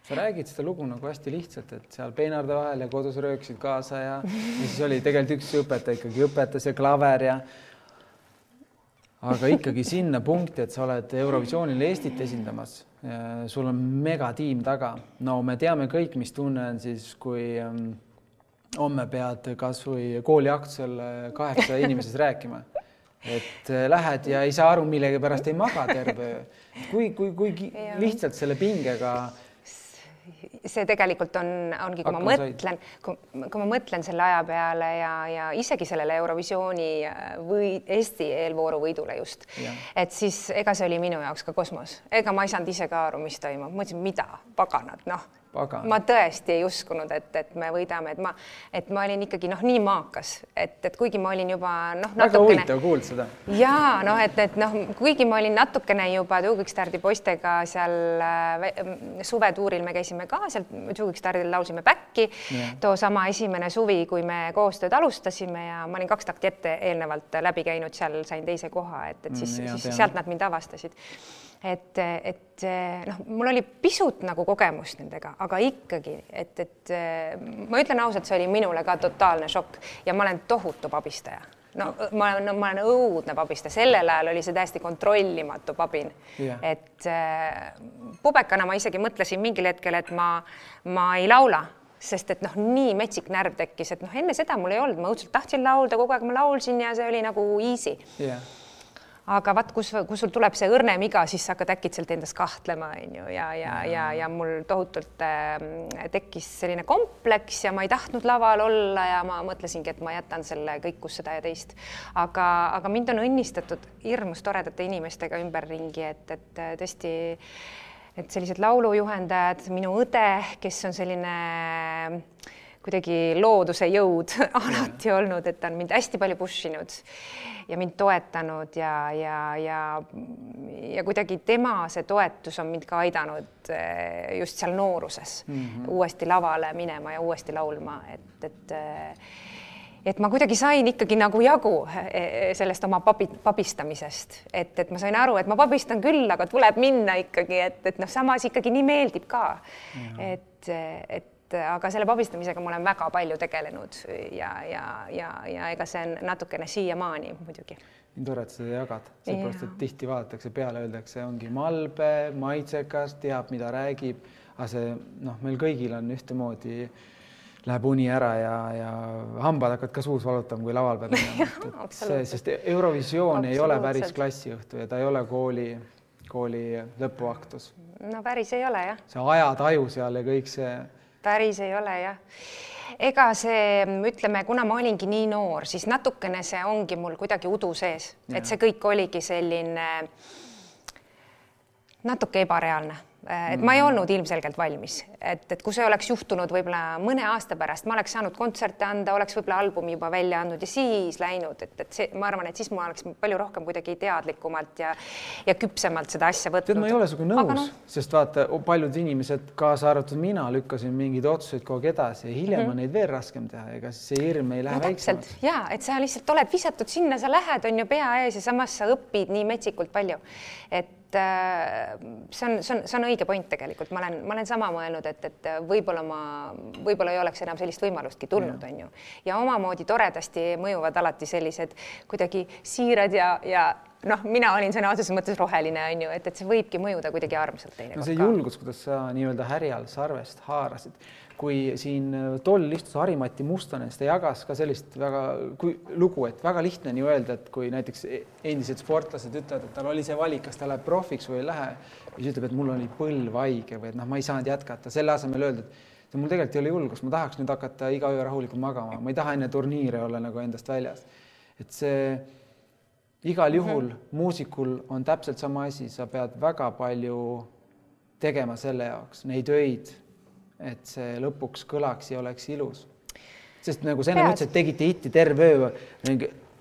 Speaker 1: sa räägid seda lugu nagu hästi lihtsalt, et seal peenarde vahel ja kodus röökisid kaasa ja, ja siis oli tegelikult üks õpetaja ikkagi õpetas ja klaver ja aga ikkagi sinna punkti, et sa oled Eurovisioonil Eestit esindamas, sul on megatiim taga. no me teame kõik, mis tunne on siis, kui ähm, homme pead kasvõi kooliaktusel kaheksa inimeses rääkima. et äh, lähed ja ei saa aru, millegipärast ei maga terve öö. kui, kui, kui lihtsalt selle pingega
Speaker 2: see tegelikult on, ongi, kui ma mõtlen, kui ma mõtlen selle aja peale ja, ja isegi sellele Eurovisiooni äh, või Eesti eelvooru võidule just, et siis ega see oli minu jaoks ka kosmos, ega ma ei saanud ise ka aru, mis toimub, mõtlesin, mida paganad, noh
Speaker 1: Pagan.
Speaker 2: ma tõesti ei uskunud, et, et me võidame, et ma, et ma olin ikkagi noh, nii maakas, et, et kuigi ma olin juba noh,
Speaker 1: väga
Speaker 2: natukene
Speaker 1: huvitav kuulda seda.
Speaker 2: ja noh, et, et noh, kuigi ma olin natukene juba Tuugikstardi poistega seal äh, suvetuuril, me käisime ka seal Tuugikstardil, laulsime back'i
Speaker 1: Jah.
Speaker 2: too sama esimene suvi, kui me koostööd alustasime ja ma olin kaks takti ette eelnevalt läbi käinud, seal sain teise koha, et, et siis
Speaker 1: Mm,
Speaker 2: siis
Speaker 1: tean.
Speaker 2: sealt nad mind avastasid. Et, et noh, mul oli pisut nagu kogemust nendega, aga ikkagi, et, et ma ütlen ausalt, see oli minule ka totaalne šokk ja ma olen tohutu pabistaja. No ma olen no,, ma olen õudne pabistaja, sellel ajal oli see täiesti kontrollimatu pabin.
Speaker 1: Jah.
Speaker 2: et äh, pubekana ma isegi mõtlesin mingil hetkel, et ma, ma ei laula, sest et noh, nii metsik närv tekkis, et noh, enne seda mul ei olnud, ma õudselt tahtsin laulda, kogu aeg ma laulsin ja see oli nagu easy.
Speaker 1: Jah,
Speaker 2: aga vaat, kus, kus sul tuleb see õrnem iga, siis sa hakkad äkitselt endas kahtlema, on ju, ja, ja, ja, ja mul tohutult äh, tekkis selline kompleks ja ma ei tahtnud laval olla ja ma mõtlesingi, et ma jätan selle kõik, kus seda ja teist. aga, aga mind on õnnistatud hirmus toredate inimestega ümberringi, et, et äh, tõesti, et sellised laulujuhendajad, minu õde, kes on selline kuidagi looduse jõud (laughs) alati olnud, et ta on mind hästi palju push inud ja mind toetanud ja, ja, ja, ja kuidagi tema see toetus on mind ka aidanud eh, just seal nooruses mm -hmm. uuesti lavale minema ja uuesti laulma, et, et eh, et ma kuidagi sain ikkagi nagu jagu eh, sellest oma pabi, pabistamisest, et, et ma sain aru, et ma pabistan küll, aga tuleb minna ikkagi, et, et noh, samas ikkagi nii meeldib ka. et, et aga selle pabistamisega ma olen väga palju tegelenud ja, ja, ja, ja ega see on natukene siiamaani muidugi.
Speaker 1: tore, et seda jagad, seepärast
Speaker 2: Jaa.
Speaker 1: et tihti vaadatakse peale, öeldakse, ongi malbe, maitsekas, teab, mida räägib, aga see noh, meil kõigil on ühtemoodi, läheb uni ära ja, ja hambad hakkavad ka suus valutama, kui laval pead (laughs) et see, sest Eurovisioon ei ole päris klassiõhtu ja ta ei ole kooli, kooli lõpuaktus.
Speaker 2: no päris ei ole jah.
Speaker 1: see ajataju seal ja kõik see,
Speaker 2: päris ei ole jah. ega see, ütleme, kuna ma olingi nii noor, siis natukene see ongi mul kuidagi udu sees, et see kõik oligi selline natuke ebareaalne et ma ei olnud ilmselgelt valmis, et, et kui see oleks juhtunud võib-olla mõne aasta pärast, ma oleks saanud kontserte anda, oleks võib-olla albumi juba välja andnud ja siis läinud, et, et see, ma arvan, et siis ma oleks palju rohkem kuidagi teadlikumalt ja ja küpsemalt seda asja võtnud.
Speaker 1: tead, ma ei ole sinuga nõus, no... sest vaata, paljud inimesed, kaasa arvatud mina, lükkasin mingeid otsuseid kogu aeg edasi ja hiljem mm -hmm. on neid veel raskem teha, ega siis see hirm ei lähe no, väiksemaks.
Speaker 2: ja et sa lihtsalt oled visatud sinna, sa lähed, on ju pea ees ja samas sa õpid nii metsikult palju, et see on, see on, see on õige point tegelikult, ma olen, ma olen sama mõelnud, et, et võib-olla ma, võib-olla ei oleks enam sellist võimalustki tulnud, on ju. ja omamoodi toredasti mõjuvad alati sellised kuidagi siirad ja, ja noh, mina olin sõna otseses mõttes roheline, on ju, et, et see võibki mõjuda kuidagi armsalt teinekord
Speaker 1: no see julgus, kuidas sa nii-öelda härjal sarvest haarasid kui siin äh, toll istus Harimati Mustonen, siis ta jagas ka sellist väga kui, lugu, et väga lihtne on ju öelda, et kui näiteks e-, endised sportlased ütlevad, et tal oli see valik, kas ta läheb profiks või ei lähe, siis ütleb, et mul oli põlv haige või et noh, ma ei saanud jätkata, selle asemel öelda, et see mul tegelikult ei ole julgust, ma tahaks nüüd hakata iga öö rahulikult magama, ma ei taha enne turniire olla nagu endast väljas. et see igal juhul mm -hmm. muusikul on täpselt sama asi, sa pead väga palju tegema selle jaoks, neid öid et see lõpuks kõlaks ja oleks ilus. sest nagu sa enne ütlesid, et tegite hitti terve öö,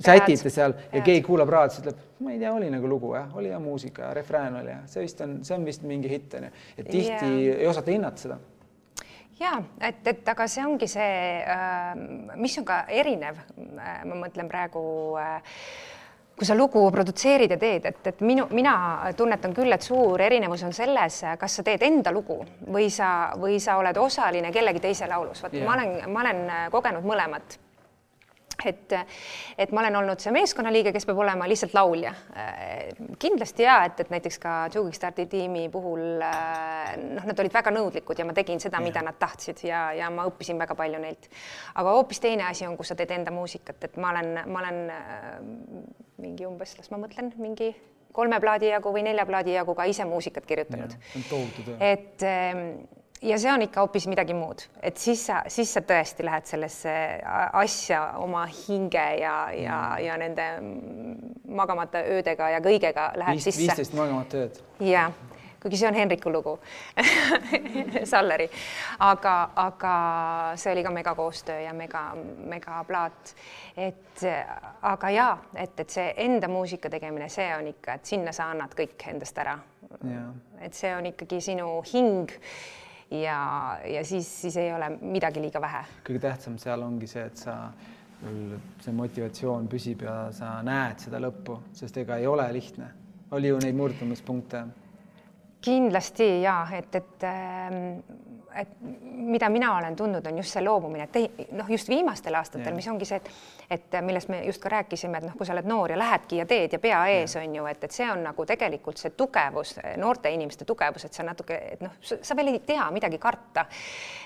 Speaker 1: sätite seal ja keegi kuulab raadios, ütleb, ma ei tea, oli nagu lugu jah, oli hea muusika ja refrään oli ja see vist on, see on vist mingi hitt onju, et tihti yeah. ei osata hinnata seda
Speaker 2: ja et, et aga see ongi see, äh, mis on ka erinev, äh, ma mõtlen praegu äh, kui sa lugu produtseerid ja teed, et, et minu, mina tunnetan küll, et suur erinevus on selles, kas sa teed enda lugu või sa, või sa oled osaline kellegi teise laulus. vot yeah. ma olen, ma olen kogenud mõlemat et, et ma olen olnud see meeskonnaliige, kes peab olema lihtsalt laulja. kindlasti ja et, et näiteks ka Jugikstardi tiimi puhul noh, nad olid väga nõudlikud ja ma tegin seda, mida nad tahtsid ja, ja ma õppisin väga palju neilt. aga hoopis teine asi on, kus sa teed enda muusikat, et ma olen, ma olen mingi umbes, las ma mõtlen, mingi kolme plaadi jagu või nelja plaadi jagu ka ise muusikat kirjutanud. et ja see on ikka hoopis midagi muud, et siis sa, siis sa tõesti lähed sellesse asja oma hinge ja, ja mm., ja nende magamata öödega ja kõigega lähed Viist, sisse.
Speaker 1: viisteist magamata ööd.
Speaker 2: ja, kuigi see on Henriku lugu (laughs) Salleri, aga, aga see oli ka megakoostöö ja mega, megaplaat. et aga ja, et, et see enda muusika tegemine, see on ikka, et sinna sa annad kõik endast ära. et see on ikkagi sinu hing ja, ja siis, siis ei ole midagi liiga vähe.
Speaker 1: kõige tähtsam seal ongi see, et sa, see motivatsioon püsib ja sa näed seda lõppu, sest ega ei ole lihtne. oli ju neid murdumispunkte?
Speaker 2: Kindlasti ja et, et ähm, et mida mina olen tundnud, on just see loobumine, et noh, just viimastel aastatel, mis ongi see, et et millest me just ka rääkisime, et noh, kui sa oled noor ja lähedki ja teed ja pea ees on ju, et, et see on nagu tegelikult see tugevus, noorte inimeste tugevus, et sa natuke, et noh, sa veel ei tea midagi karta.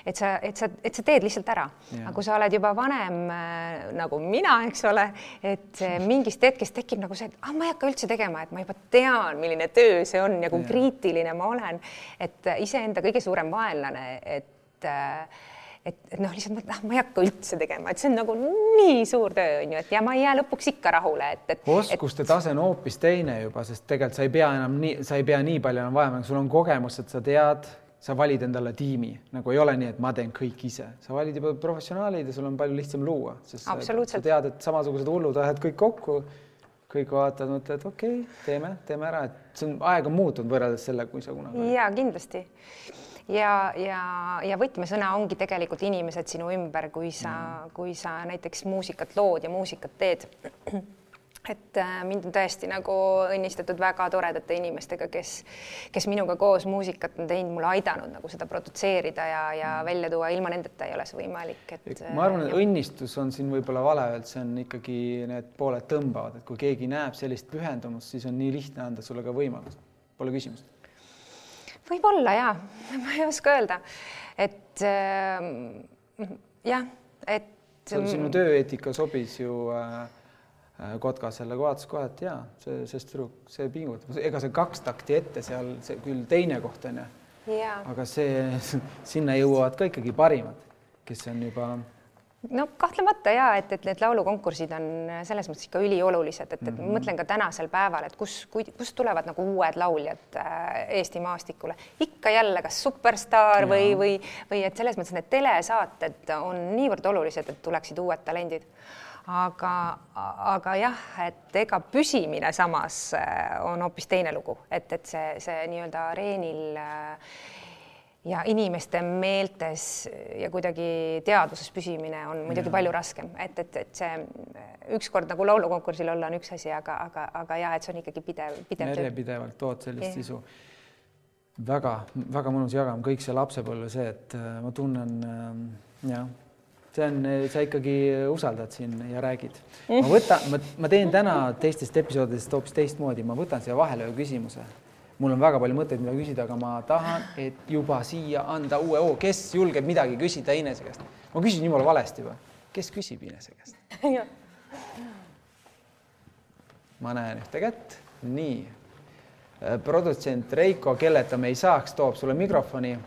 Speaker 2: et sa, et sa, et sa teed lihtsalt ära, aga kui sa oled juba vanem äh, nagu mina, eks ole, et mingist hetkest tekib nagu see, et ah, ma ei hakka üldse tegema, et ma juba tean, milline töö see on ja kui ja. Kriitiline ma olen, et iseenda kõige suurem vaenlane et et, et noh, lihtsalt ah, ma ei hakka üldse tegema, et see on nagu nii suur töö on ju, et ja ma ei jää lõpuks ikka rahule, et, et.
Speaker 1: oskuste et... tase on hoopis teine juba, sest tegelikult sa ei pea enam nii, sa ei pea nii palju enam vajama, sul on kogemus, et sa tead, sa valid endale tiimi, nagu ei ole nii, et ma teen kõik ise, sa valid juba professionaalid ja sul on palju lihtsam luua, sest sa, sa tead, et samasugused hullud ajad kõik kokku kõik vaatavad, mõtlevad, okei okay,, teeme, teeme ära, et see on, aeg on muutunud võrreldes sellega, kui sa kunagi.
Speaker 2: ja kindlasti ja, ja, ja võtmesõna ongi tegelikult inimesed sinu ümber, kui sa mm., kui sa näiteks muusikat lood ja muusikat teed et äh, mind on tõesti nagu õnnistatud väga toredate inimestega, kes, kes minuga koos muusikat on teinud, mulle aidanud nagu seda produtseerida ja, ja mm. välja tuua, ilma nendeta ei ole see võimalik,
Speaker 1: et. ma arvan, et ja... õnnistus on siin võib-olla vale öelda, see on ikkagi need pooled tõmbavad, et kui keegi näeb sellist pühendumust, siis on nii lihtne anda sulle ka võimalus, pole küsimust
Speaker 2: võib-olla ja, ma ei oska öelda, et äh, jah, et.
Speaker 1: sinu tööeetika sobis ju äh, äh Kotkasele, vaatas kohe, et jaa, see, see tüdruk, see pingutab, ega see kaks takti ette seal, see küll teine koht on ju, aga see, sinna jõuavad ka ikkagi parimad, kes on juba
Speaker 2: no kahtlemata ja et, et need laulukonkursid on selles mõttes ikka üliolulised, et, et mm -hmm. mõtlen ka tänasel päeval, et kus, kust tulevad nagu uued lauljad äh, Eesti maastikule, ikka jälle kas Superstaar ja. või, või, või et selles mõttes need telesaated on niivõrd olulised, et tuleksid uued talendid. Aga, aga jah, et ega püsimine samas äh, on hoopis teine lugu, et, et see, see nii-öelda areenil äh, ja inimeste meeltes ja kuidagi teadvuses püsimine on muidugi ja. palju raskem, et, et, et see ükskord nagu laulukonkursil olla on üks asi, aga, aga, aga ja et see on ikkagi pidev, pidev
Speaker 1: järjepidevalt tood sellist ja. sisu väga, väga mõnus jagama, kõik see lapsepõlve, see, et äh, ma tunnen äh, jah, see on, sa ikkagi usaldad siin ja räägid. ma võtan, ma, ma teen täna teistest episoodidest hoopis teistmoodi, ma võtan siia vahele ühe küsimuse mul on väga palju mõtteid, mida küsida, aga ma tahan, et juba siia anda uue hoo, kes julgeb midagi küsida Inese käest. ma küsin jumala valesti juba, kes küsib Inese käest? (laughs) ma näen ühte kätt, nii. Äh, produtsent Reiko, kelleta me ei saaks, toob sulle mikrofoni.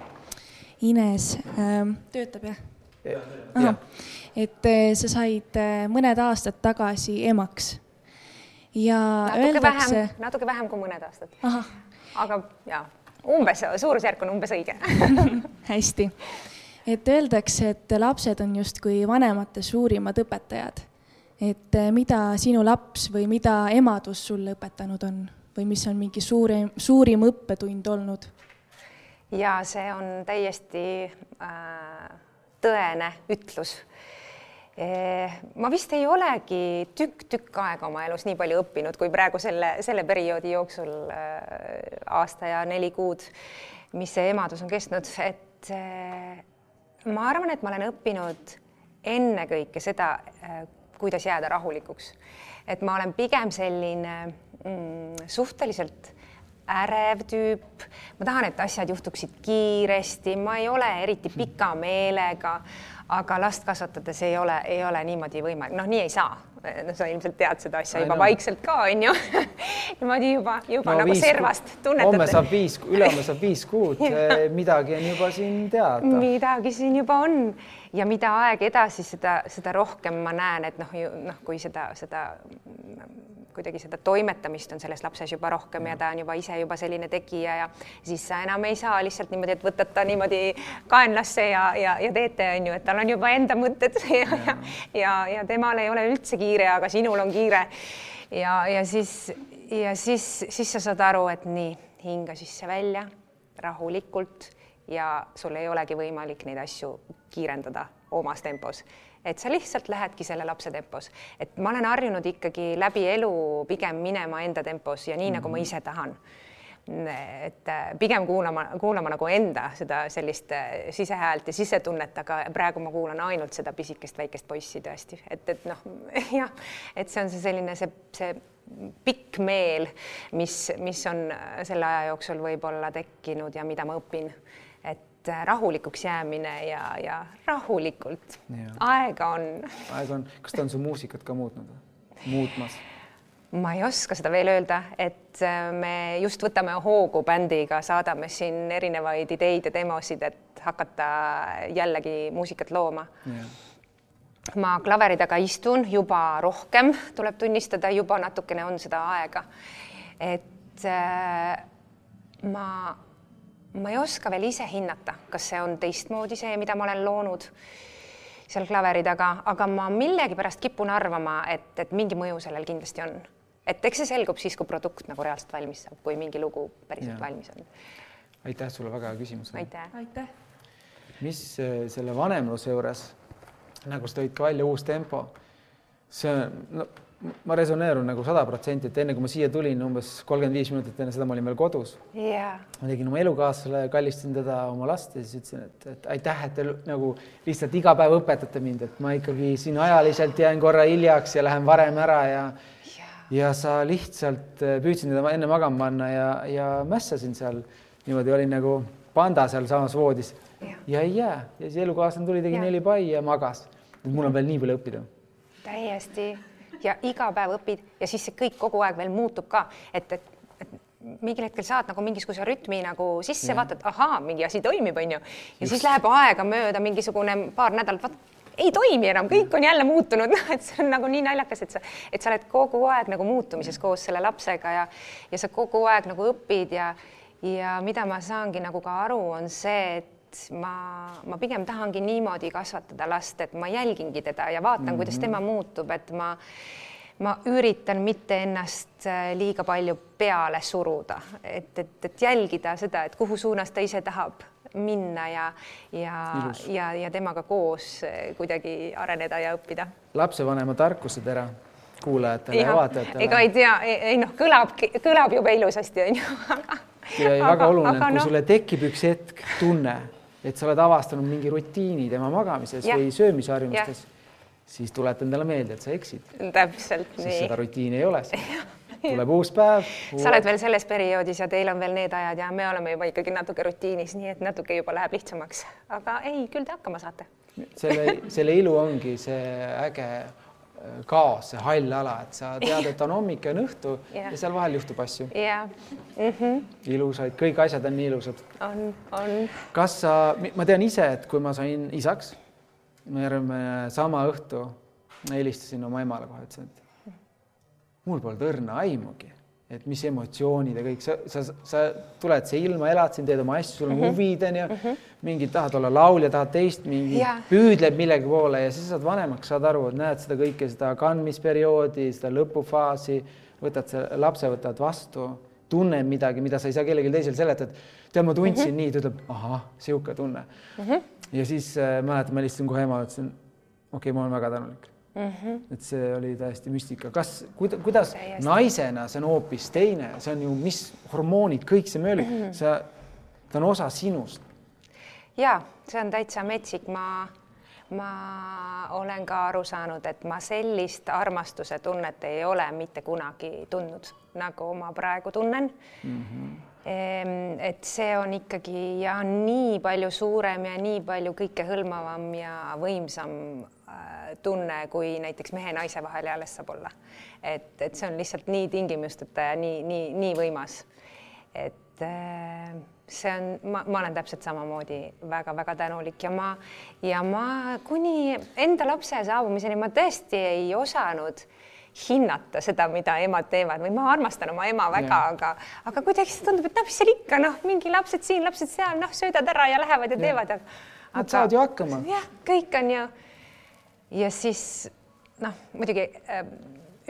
Speaker 3: Ines ähm,, töötab jah? Et äh, sa said äh, mõned aastad tagasi emaks ja
Speaker 2: natuke öeldakse. vähem, natuke vähem kui mõned aastad. aga ja umbes suurusjärk on umbes õige (laughs)
Speaker 3: hästi, et öeldakse, et lapsed on justkui vanemate suurimad õpetajad. et eh, mida sinu laps või mida emadus sulle õpetanud on või mis on mingi suurim, suurim õppetund olnud?
Speaker 2: ja see on täiesti äh, tõene ütlus Eh, ma vist ei olegi tükk-tükk aega oma elus nii palju õppinud, kui praegu selle, selle perioodi jooksul äh, aasta ja neli kuud, mis see emadus on kestnud, et äh, ma arvan, et ma olen õppinud ennekõike seda, kuidas jääda rahulikuks. et ma olen pigem selline mm, suhteliselt ärev tüüp, ma tahan, et asjad juhtuksid kiiresti, ma ei ole eriti pika meelega aga last kasvatades ei ole, ei ole niimoodi võimalik, noh, nii ei saa. No sa ilmselt tead seda asja juba vaikselt ka onju. (laughs) Niimoodi juba, juba no, nagu servast tunnetad.
Speaker 1: homme saab viis, ülehomme saab viis kuud (laughs) midagi on juba siin teada.
Speaker 2: midagi siin juba on. Ja mida aeg edasi, seda, seda rohkem ma näen, et noh, noh, kui seda, seda kuidagi seda toimetamist on selles lapses juba rohkem ja ta on juba ise juba selline tegija ja siis sa enam ei saa lihtsalt niimoodi, et võtad ta niimoodi kaenlasse ja, ja, ja teete, on ju, et tal on juba enda mõtted (laughs) ja, ja, ja, ja temal ei ole üldse kiire, aga sinul on kiire. ja, ja siis, ja siis, siis sa saad aru, et nii, hinga sisse-välja rahulikult ja sul ei olegi võimalik neid asju kiirendada omas tempos et sa lihtsalt lähedki selle lapse tempos, et ma olen harjunud ikkagi läbi elu pigem minema enda tempos ja nii mm, -hmm. nagu ma mhm. ise tahan et äh, pigem kuulama, kuulama nagu enda seda sellist äh, sisehäält ja sisetunnet, aga praegu ma kuulan ainult seda pisikest väikest poissi tõesti, et, et noh, (laughs) jah, et see on see selline see, see pikk meel, mis, mis on äh, selle aja jooksul võib-olla tekkinud ja mida ma õpin. Et rahulikuks jäämine ja, ja rahulikult, aega on.
Speaker 1: aega on, kas ta on su muusikat ka muutnud, muutmas?
Speaker 2: Ma ei oska seda veel öelda, et äh, me just võtame hoogu bändiga, saadame siin erinevaid ideid ja demosid, et hakata jällegi muusikat looma. ma klaveri taga istun juba rohkem, tuleb tunnistada, juba natukene on seda aega. et äh, ma ma ei oska veel ise hinnata, kas see on teistmoodi see, mida ma olen loonud seal klaveri taga, aga ma millegipärast kipun arvama, et, et mingi mõju sellel kindlasti on. Et eks see selgub siis, kui produkt nagu reaalselt valmis saab, kui mingi lugu päriselt ja. valmis on.
Speaker 1: aitäh sulle, väga hea küsimus.
Speaker 2: aitäh,
Speaker 3: aitäh..
Speaker 1: mis äh, selle vanemluse juures, nagu sa tõid ka välja, uus tempo, see no ma resoneerun nagu sada protsenti, et enne kui ma siia tulin, umbes kolmkümmend viis minutit enne seda ma olin veel kodus
Speaker 2: yeah..
Speaker 1: ma tegin oma elukaaslasele, kallistasin teda, oma last ja siis ütlesin, et, et aitäh, et te nagu lihtsalt iga päev õpetate mind, et ma ikkagi siin ajaliselt jään korra hiljaks ja lähen varem ära ja. Ja sa lihtsalt äh, püüdsin teda enne magama panna ja, ja mässasin seal niimoodi, olin nagu panda sealsamas voodis yeah. ja ei jää ja siis elukaaslane tuli, tegi yeah. neli pai ja magas. mul on veel nii palju õppida.
Speaker 2: täiesti ja iga päev õpid ja siis see kõik kogu aeg veel muutub ka, et, et, et mingil hetkel saad nagu mingisuguse rütmi nagu sisse, vaatad, ahaa, mingi asi toimib, onju. ja siis läheb aegamööda mingisugune paar nädalat, vaat ei toimi enam, kõik on jälle muutunud, (laughs) noh, et see on nagu nii naljakas, et sa, et sa oled kogu aeg nagu muutumises koos selle lapsega ja, ja sa kogu aeg nagu õpid ja, ja mida ma saangi nagu ka aru, on see, et ma, ma pigem tahangi niimoodi kasvatada last, et ma jälgingi teda ja vaatan mm, -hmm. kuidas tema muutub, et ma ma üritan mitte ennast äh, liiga palju peale suruda, et, et, et jälgida seda, et kuhu suunas ta ise tahab minna ja, ja, ja, ja temaga koos äh, kuidagi areneda ja õppida.
Speaker 1: lapsevanema tarkusetera kuulajatele ja, ja vaatajatele.
Speaker 2: ega ei tea, ei noh, kõlab, kõlab jube ilusasti onju
Speaker 1: ja väga oluline, et kui no... sulle tekib üks hetk tunne, et sa oled avastanud mingi rutiini tema magamises ja. või söömisharjumustes siis tuleta endale meelde, et sa eksid.
Speaker 2: täpselt
Speaker 1: Sest nii. seda rutiini ei ole (laughs) tuleb uus päev
Speaker 2: uue.... sa oled veel selles perioodis ja teil on veel need ajad ja me oleme juba ikkagi natuke rutiinis, nii et natuke juba läheb lihtsamaks, aga ei, küll te hakkama saate.
Speaker 1: selle, selle ilu ongi see äge äh, kaos, see hall ala, et sa tead, et on hommik ja on õhtu yeah. ja seal vahel juhtub asju.
Speaker 2: jah mm -hmm..
Speaker 1: ilusaid, kõik asjad on nii ilusad.
Speaker 2: on, on.
Speaker 1: kas sa, ma tean ise, et kui ma sain isaks me järgmine sama õhtu helistasin oma emale kohe, ütlesin, et mul polnud õrna aimugi, et mis emotsioonid ja kõik, sa, sa, sa tuled siia ilma, elad siin, teed oma asju, sul on mm -hmm. huvid onju mm -hmm., mingid tahad olla laulja, tahad teist, mingi yeah. püüdleb millegi poole ja siis saad vanemaks, saad aru, et näed seda kõike, seda kandmisperioodi, seda lõpufaasi, võtad selle lapse, võtad vastu, tunned midagi, mida sa ei saa kellelegi teisele seletada. tead, ma tundsin mm -hmm. nii, ta ütleb, ahah, sihuke tunne mm. -hmm ja siis äh, mäletan, ma helistasin kohe emale, ütlesin, okei okay,, ma olen väga tänulik mm. -hmm. et see oli täiesti müstika, kas, kuidas Täiesti. naisena see on hoopis teine, see on ju, mis hormoonid, kõik see möölik mm, -hmm. sa, ta on osa sinust.
Speaker 2: ja see on täitsa metsik, ma, ma olen ka aru saanud, et ma sellist armastuse tunnet ei ole mitte kunagi tundnud, nagu ma praegu tunnen mm. -hmm et see on ikkagi ja nii palju suurem ja nii palju kõikehõlmavam ja võimsam tunne, kui näiteks mehe-naise vahel alles saab olla. et, et see on lihtsalt nii tingimusteta ja nii, nii, nii võimas. et äh, see on, ma, ma olen täpselt samamoodi väga-väga tänulik ja ma ja ma kuni enda lapse saabumiseni ma tõesti ei osanud hinnata seda, mida emad teevad või ma armastan oma ema väga, aga, aga kuidagi see tundub, et noh, mis seal ikka noh, mingi lapsed siin, lapsed seal, noh, söödad ära ja lähevad ja, ja. teevad.
Speaker 1: Nad saavad ju hakkama.
Speaker 2: jah, kõik on ju. Ja siis noh, muidugi äh,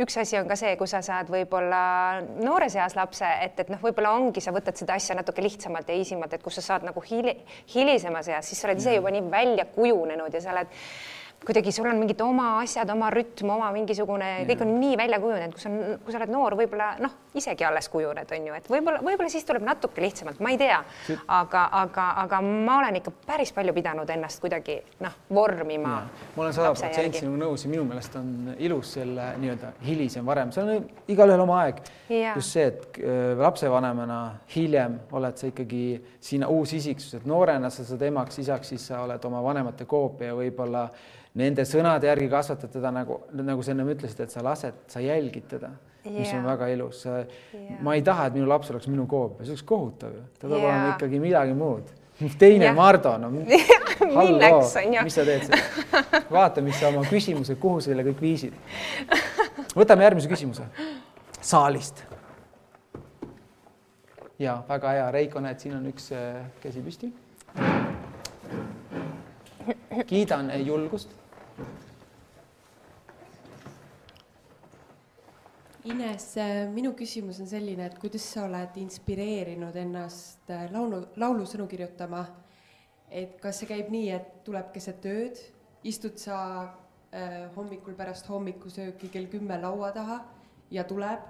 Speaker 2: üks asi on ka see, kui sa saad võib-olla noores eas lapse, et, et noh, võib-olla ongi, sa võtad seda asja natuke lihtsamalt ja easimalt, et kus sa saad nagu hili, hilisemas eas, siis sa oled ise juba nii välja kujunenud ja sa oled kuidagi sul on mingid oma asjad, oma rütm, oma mingisugune, kõik on nii välja kujunenud, kui sa, kui sa oled noor, võib-olla noh, isegi alles kujuned, on ju, et võib-olla, võib-olla siis tuleb natuke lihtsamalt, ma ei tea, aga, aga, aga ma olen ikka päris palju pidanud ennast kuidagi noh, vormima.
Speaker 1: ma olen sada protsenti sinuga nõus ja minu meelest on ilus selle nii-öelda hilisem, varem, see on igalühel oma aeg. just see, et äh, lapsevanemana hiljem oled sa ikkagi sinna uus isiksus, et noorena sa saad emaks, isaks, siis sa oled oma vanemate koopia võib-olla nende sõnade järgi kasvatad teda nagu, nagu sa ennem ütlesid, et sa lased, sa jälgid teda yeah., mis on väga ilus yeah.. ma ei taha, et minu laps oleks minu koopia, see oleks kohutav ju, ta peab yeah. olema ikkagi midagi muud. teine yeah. Mardo, no (laughs) halloo, mis sa teed seal? vaata, mis sa oma küsimuse, kuhu sa selle kõik viisid. võtame järgmise küsimuse saalist. ja väga hea, Reiko, näed, siin on üks äh, käsi püsti. kiidan julgust
Speaker 4: Ines, äh, minu küsimus on selline, et kuidas sa oled inspireerinud ennast äh, laulu, laulusõnu kirjutama? et kas see käib nii, et tuleb keset ööd, istud sa äh, hommikul pärast hommikusööki kell kümme laua taha ja tuleb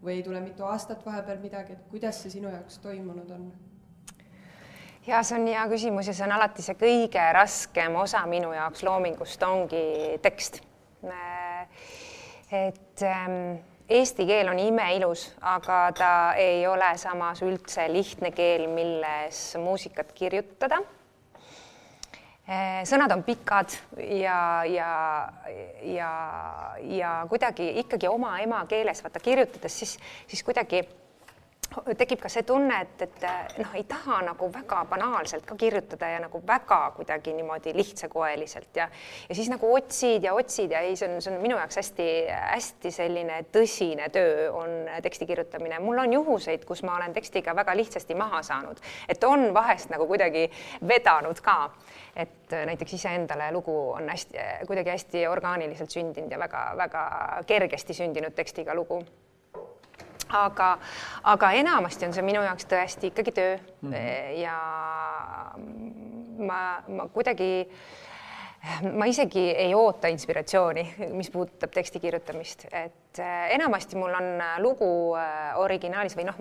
Speaker 4: või ei tule mitu aastat vahepeal midagi, et kuidas see sinu jaoks toimunud on?
Speaker 2: ja see on hea küsimus ja see on alati see kõige raskem osa minu jaoks loomingust ongi tekst. Äh, et ähm, eesti keel on imeilus, aga ta ei ole samas üldse lihtne keel, milles muusikat kirjutada. Eh, sõnad on pikad ja, ja, ja, ja kuidagi ikkagi oma emakeeles vaata kirjutades, siis, siis kuidagi tekib ka see tunne, et, et noh, ei taha nagu väga banaalselt ka kirjutada ja nagu väga kuidagi niimoodi lihtsakoeliselt ja ja siis nagu otsid ja otsid ja ei, see on, see on minu jaoks hästi-hästi selline tõsine töö on teksti kirjutamine. mul on juhuseid, kus ma olen tekstiga väga lihtsasti maha saanud, et on vahest nagu kuidagi vedanud ka, et näiteks iseendale lugu on hästi, kuidagi hästi orgaaniliselt sündinud ja väga-väga kergesti sündinud tekstiga lugu aga, aga enamasti on see minu jaoks tõesti ikkagi töö mm -hmm. ja ma, ma kuidagi ma isegi ei oota inspiratsiooni, mis puudutab teksti kirjutamist, et äh, enamasti mul on lugu äh, originaalis või noh,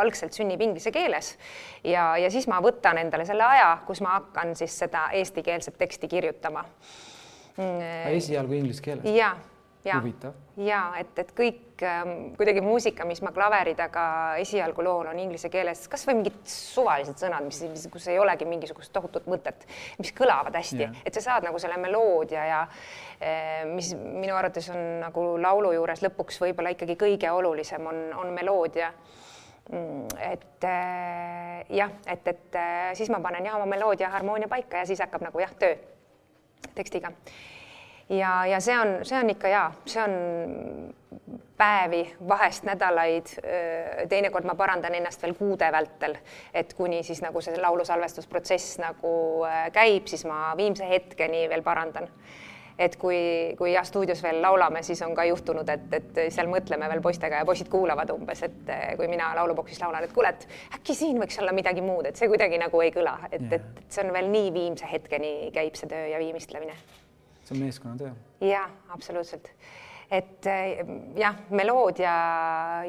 Speaker 2: algselt sünnib inglise keeles ja, ja siis ma võtan endale selle aja, kus ma hakkan siis seda eestikeelset teksti kirjutama.
Speaker 1: esialgu inglise keeles?
Speaker 2: jaa
Speaker 1: ja,
Speaker 2: ja et, et kõik ähm, kuidagi muusika, mis ma klaveri taga esialgu loon, on inglise keeles, kasvõi mingid suvalised sõnad, mis, mis, kus ei olegi mingisugust tohutut mõtet, mis kõlavad hästi. Yeah., et sa saad nagu selle meloodia ja äh, mis minu arvates on nagu laulu juures lõpuks võib-olla ikkagi kõige olulisem on, on meloodia. Mm, et äh, jah, et, et äh, siis ma panen jah oma meloodia harmoonia paika ja siis hakkab nagu jah, töö tekstiga ja, ja see on, see on ikka hea, see on päevi, vahest nädalaid, teinekord ma parandan ennast veel kuude vältel, et kuni siis nagu see laulusalvestusprotsess nagu käib, siis ma viimse hetkeni veel parandan. et kui, kui jah, stuudios veel laulame, siis on ka juhtunud, et, et seal mõtleme veel poistega ja poisid kuulavad umbes, et kui mina lauluboksis laulan, et kuule, et äkki siin võiks olla midagi muud, et see kuidagi nagu ei kõla, et, et see on veel nii viimse hetkeni käib see töö ja viimistlemine
Speaker 1: see on meeskonnatöö.
Speaker 2: jah, absoluutselt et jah, meloodia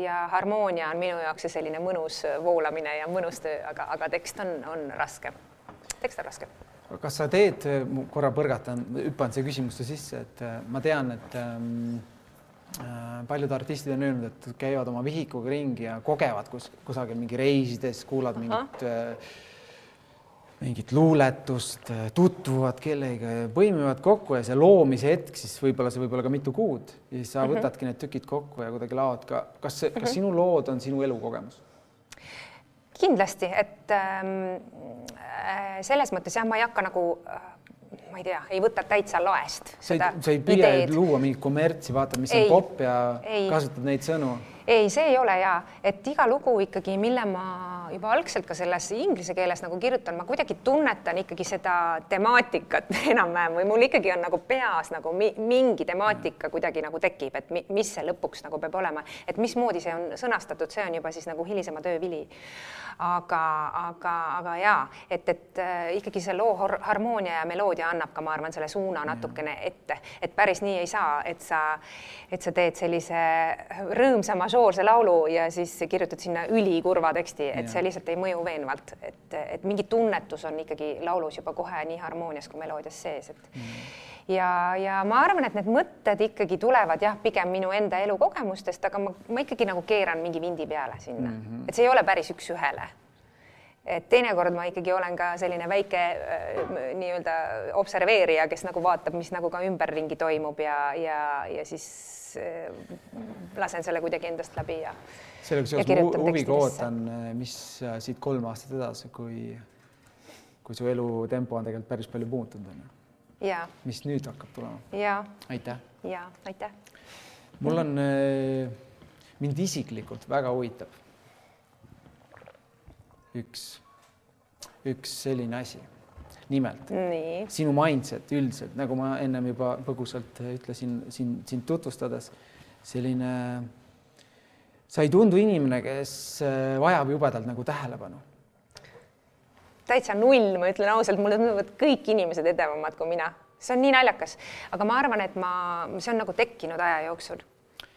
Speaker 2: ja harmoonia on minu jaoks see selline mõnus voolamine ja mõnus töö, aga, aga tekst on, on raske. tekst on raske.
Speaker 1: kas sa teed, korra põrgatan, hüppan siia küsimuste sisse, et äh, ma tean, et ähm, äh, paljud artistid on öelnud, et käivad oma vihikuga ringi ja kogevad kus kusagil mingi reisides, kuulad Aha. mingit äh, mingit luuletust, tutvuvad kellegagi, põimivad kokku ja see loomise hetk, siis võib-olla see võib olla ka mitu kuud ja siis sa mm -hmm. võtadki need tükid kokku ja kuidagi laod ka. kas see, kas mm -hmm. sinu lood on sinu elukogemus?
Speaker 2: kindlasti, et ähm, äh, selles mõttes jah, ma ei hakka nagu äh, ma ei tea, ei võta täitsa laest.
Speaker 1: sa ei, sa ei püüa luua mingit kommertsi, vaatad, mis ei, on popp ja ei. kasutad neid sõnu.
Speaker 2: Ei, see ei ole hea, et iga lugu ikkagi, mille ma juba algselt ka selles inglise keeles nagu kirjutan, ma kuidagi tunnetan ikkagi seda temaatikat (laughs) enam-vähem või mul ikkagi on nagu peas nagu mi mingi temaatika kuidagi nagu tekib, et mi mis see lõpuks nagu peab olema, et mismoodi see on sõnastatud, see on juba siis nagu hilisema töö vili aga, aga, aga jaa, et, et äh, ikkagi see loo harmoonia ja meloodia annab ka, ma arvan, selle suuna natukene ette, et päris nii ei saa, et sa, et sa teed sellise rõõmsa mažoorse laulu ja siis kirjutad sinna ülikurva teksti, et ja. see lihtsalt ei mõju veenvalt, et, et mingi tunnetus on ikkagi laulus juba kohe nii harmoonias kui meloodias sees, et mm ja, ja ma arvan, et need mõtted ikkagi tulevad jah, pigem minu enda elukogemustest, aga ma, ma ikkagi nagu keeran mingi vindi peale sinna mm, -hmm. et see ei ole päris üks-ühele. Et teinekord ma ikkagi olen ka selline väike äh, nii-öelda observeerija, kes nagu vaatab, mis nagu ka ümberringi toimub ja, ja, ja siis äh, lasen selle kuidagi endast läbi ja.
Speaker 1: sellega seoses huviga ootan, äh, mis siit kolm aastat edasi, kui, kui su elutempo on tegelikult päris palju muutunud on ju mis nüüd hakkab tulema. aitäh.
Speaker 2: ja aitäh.
Speaker 1: mul on, mind isiklikult väga huvitab üks, üks selline asi. nimelt
Speaker 2: Nii.
Speaker 1: sinu mindset üldiselt, nagu ma ennem juba põgusalt ütlesin sind, sind tutvustades, selline, sa ei tundu inimene, kes äh, vajab jubedalt nagu tähelepanu
Speaker 2: täitsa null, ma ütlen ausalt, mulle tunduvad kõik inimesed edevamad kui mina, see on nii naljakas, aga ma arvan, et ma, see on nagu tekkinud aja jooksul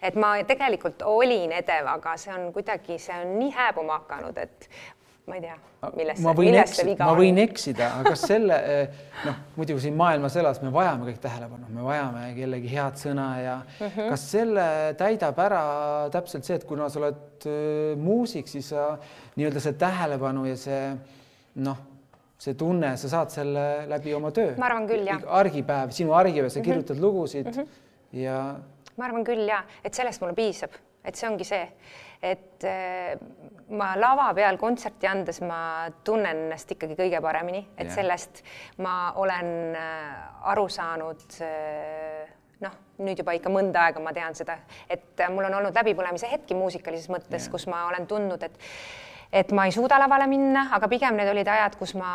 Speaker 2: et ma tegelikult olin edev, aga see on kuidagi, see on nii hääbuma hakanud, et ma ei tea, milles, milles see viga
Speaker 1: on. ma võin eksida, aga kas selle eh, noh, muidu siin maailmas elas, me vajame kõik tähelepanu, me vajame kellegi head sõna ja mm -hmm. kas selle täidab ära täpselt see, et kuna sa oled äh, muusik, siis sa nii-öelda see tähelepanu ja see noh, see tunne, sa saad selle läbi oma töö.
Speaker 2: ma arvan küll, jah.
Speaker 1: argipäev, sinu argipäev, sa kirjutad mm -hmm. lugusid mm -hmm. ja.
Speaker 2: ma arvan küll ja, et sellest mulle piisab et see ongi see, et äh, ma lava peal kontserti andes ma tunnen ennast ikkagi kõige paremini, et
Speaker 1: Jah.
Speaker 2: sellest ma olen äh, aru saanud äh, noh, nüüd juba ikka mõnda aega ma tean seda, et mul on olnud läbipõlemise hetki muusikalises mõttes, kus ma olen tundnud, et et ma ei suuda lavale minna, aga pigem need olid ajad, kus ma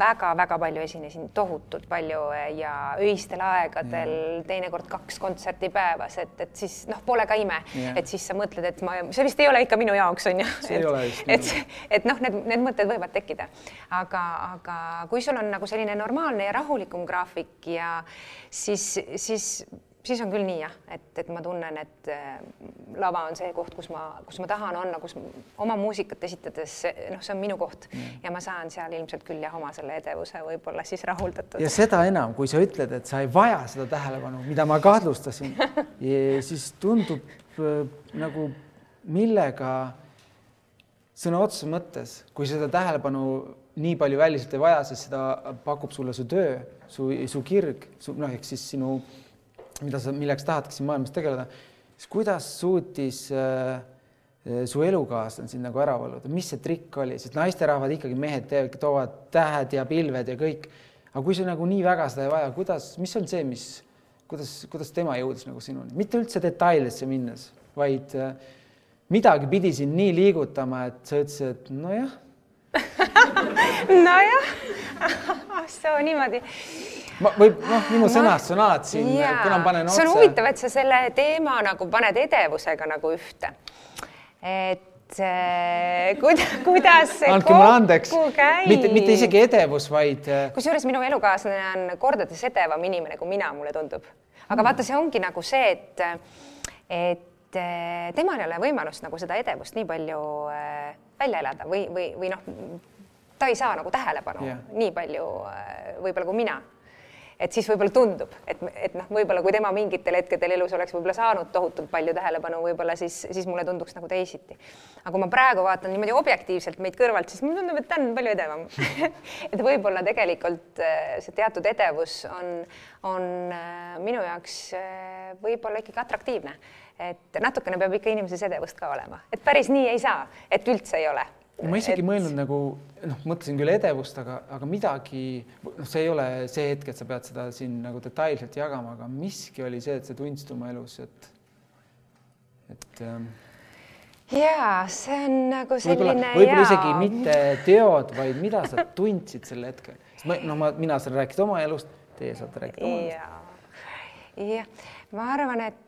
Speaker 2: väga-väga palju esinesin, tohutult palju äh, ja öistel aegadel teinekord kaks kontserti päevas, et, et siis noh, pole ka ime,
Speaker 1: Jah.
Speaker 2: et siis sa mõtled, et ma, see vist ei ole ikka minu jaoks on ju.
Speaker 1: Vist
Speaker 2: et, et noh, need, need mõtted võivad tekkida, aga, aga kui sul on nagu selline normaalne ja rahulikum graafik ja siis, siis, siis on küll nii jah, et, et ma tunnen, et äh, lava on see koht, kus ma, kus ma tahan olla, kus oma muusikat esitades, noh, see on minu koht ja ma saan seal ilmselt küll jah, oma selle edevuse võib-olla siis rahuldatud.
Speaker 1: ja seda enam, kui sa ütled, et sa ei vaja seda tähelepanu, mida ma kahtlustasin, (laughs) siis tundub äh, nagu millega sõna otseses mõttes, kui seda tähelepanu nii palju väliselt ei vaja, sest seda pakub sulle su töö, su, su kirg, su noh, ehk siis sinu, mida sa, milleks tahadki siin maailmas tegeleda, siis kuidas suutis äh, su elukaaslane sind nagu ära valluda, mis see trikk oli, sest naisterahvad ikkagi, mehed teevad, toovad tähed ja pilved ja kõik. aga kui sa nagu nii väga seda ei vaja, kuidas, mis on see, mis, kuidas, kuidas tema jõudis nagu sinuni, mitte üldse detailidesse minnes, vaid äh, midagi pidi sind nii liigutama, et sa ütlesid, et nojah, (laughs)
Speaker 2: nojah, (laughs) soo niimoodi
Speaker 1: ma või noh, minu alati siin, kuna ma panen
Speaker 2: see on
Speaker 1: otsa.
Speaker 2: huvitav, et sa selle teema nagu paned edevusega nagu ühte. et äh, kuida, kuidas see
Speaker 1: andke mulle andeks, mitte, mitte isegi edevus, vaid äh,
Speaker 2: kusjuures minu elukaaslane on kordades edevam inimene kui mina, mulle tundub. aga
Speaker 1: Hmm.
Speaker 2: vaata, see ongi nagu see, et, et äh, temal ei ole võimalust nagu seda edevust nii palju välja elada või, või, või noh, ta ei saa nagu tähelepanu yeah. nii palju võib-olla kui mina et siis võib-olla tundub, et, et noh, võib-olla kui tema mingitel hetkedel elus oleks võib-olla saanud tohutult palju tähelepanu, võib-olla siis, siis mulle tunduks nagu teisiti. aga kui ma praegu vaatan niimoodi objektiivselt meid kõrvalt, siis mulle tundub, et ta on palju edevam. (laughs) Et võib-olla tegelikult äh, see teatud edevus on, on äh, minu jaoks äh, võib-olla ikkagi atraktiivne, et natukene peab ikka inimeses edevust ka olema, et päris nii ei saa, et üldse ei ole
Speaker 1: ma isegi
Speaker 2: Et-
Speaker 1: mõelnud nagu noh, mõtlesin küll edevust, aga, aga midagi, noh, see ei ole see hetk, et sa pead seda siin nagu detailselt jagama, aga miski oli see, et sa tundsid oma elus, et, et ähm,
Speaker 2: jaa, see on nagu selline
Speaker 1: võib-olla
Speaker 2: jaa.
Speaker 1: isegi mitte teod, vaid mida sa tundsid sel hetkel. sest ma, no ma, mina saan rääkida oma elust, teie saate rääkida oma elust.
Speaker 2: ja, jah, ma arvan, et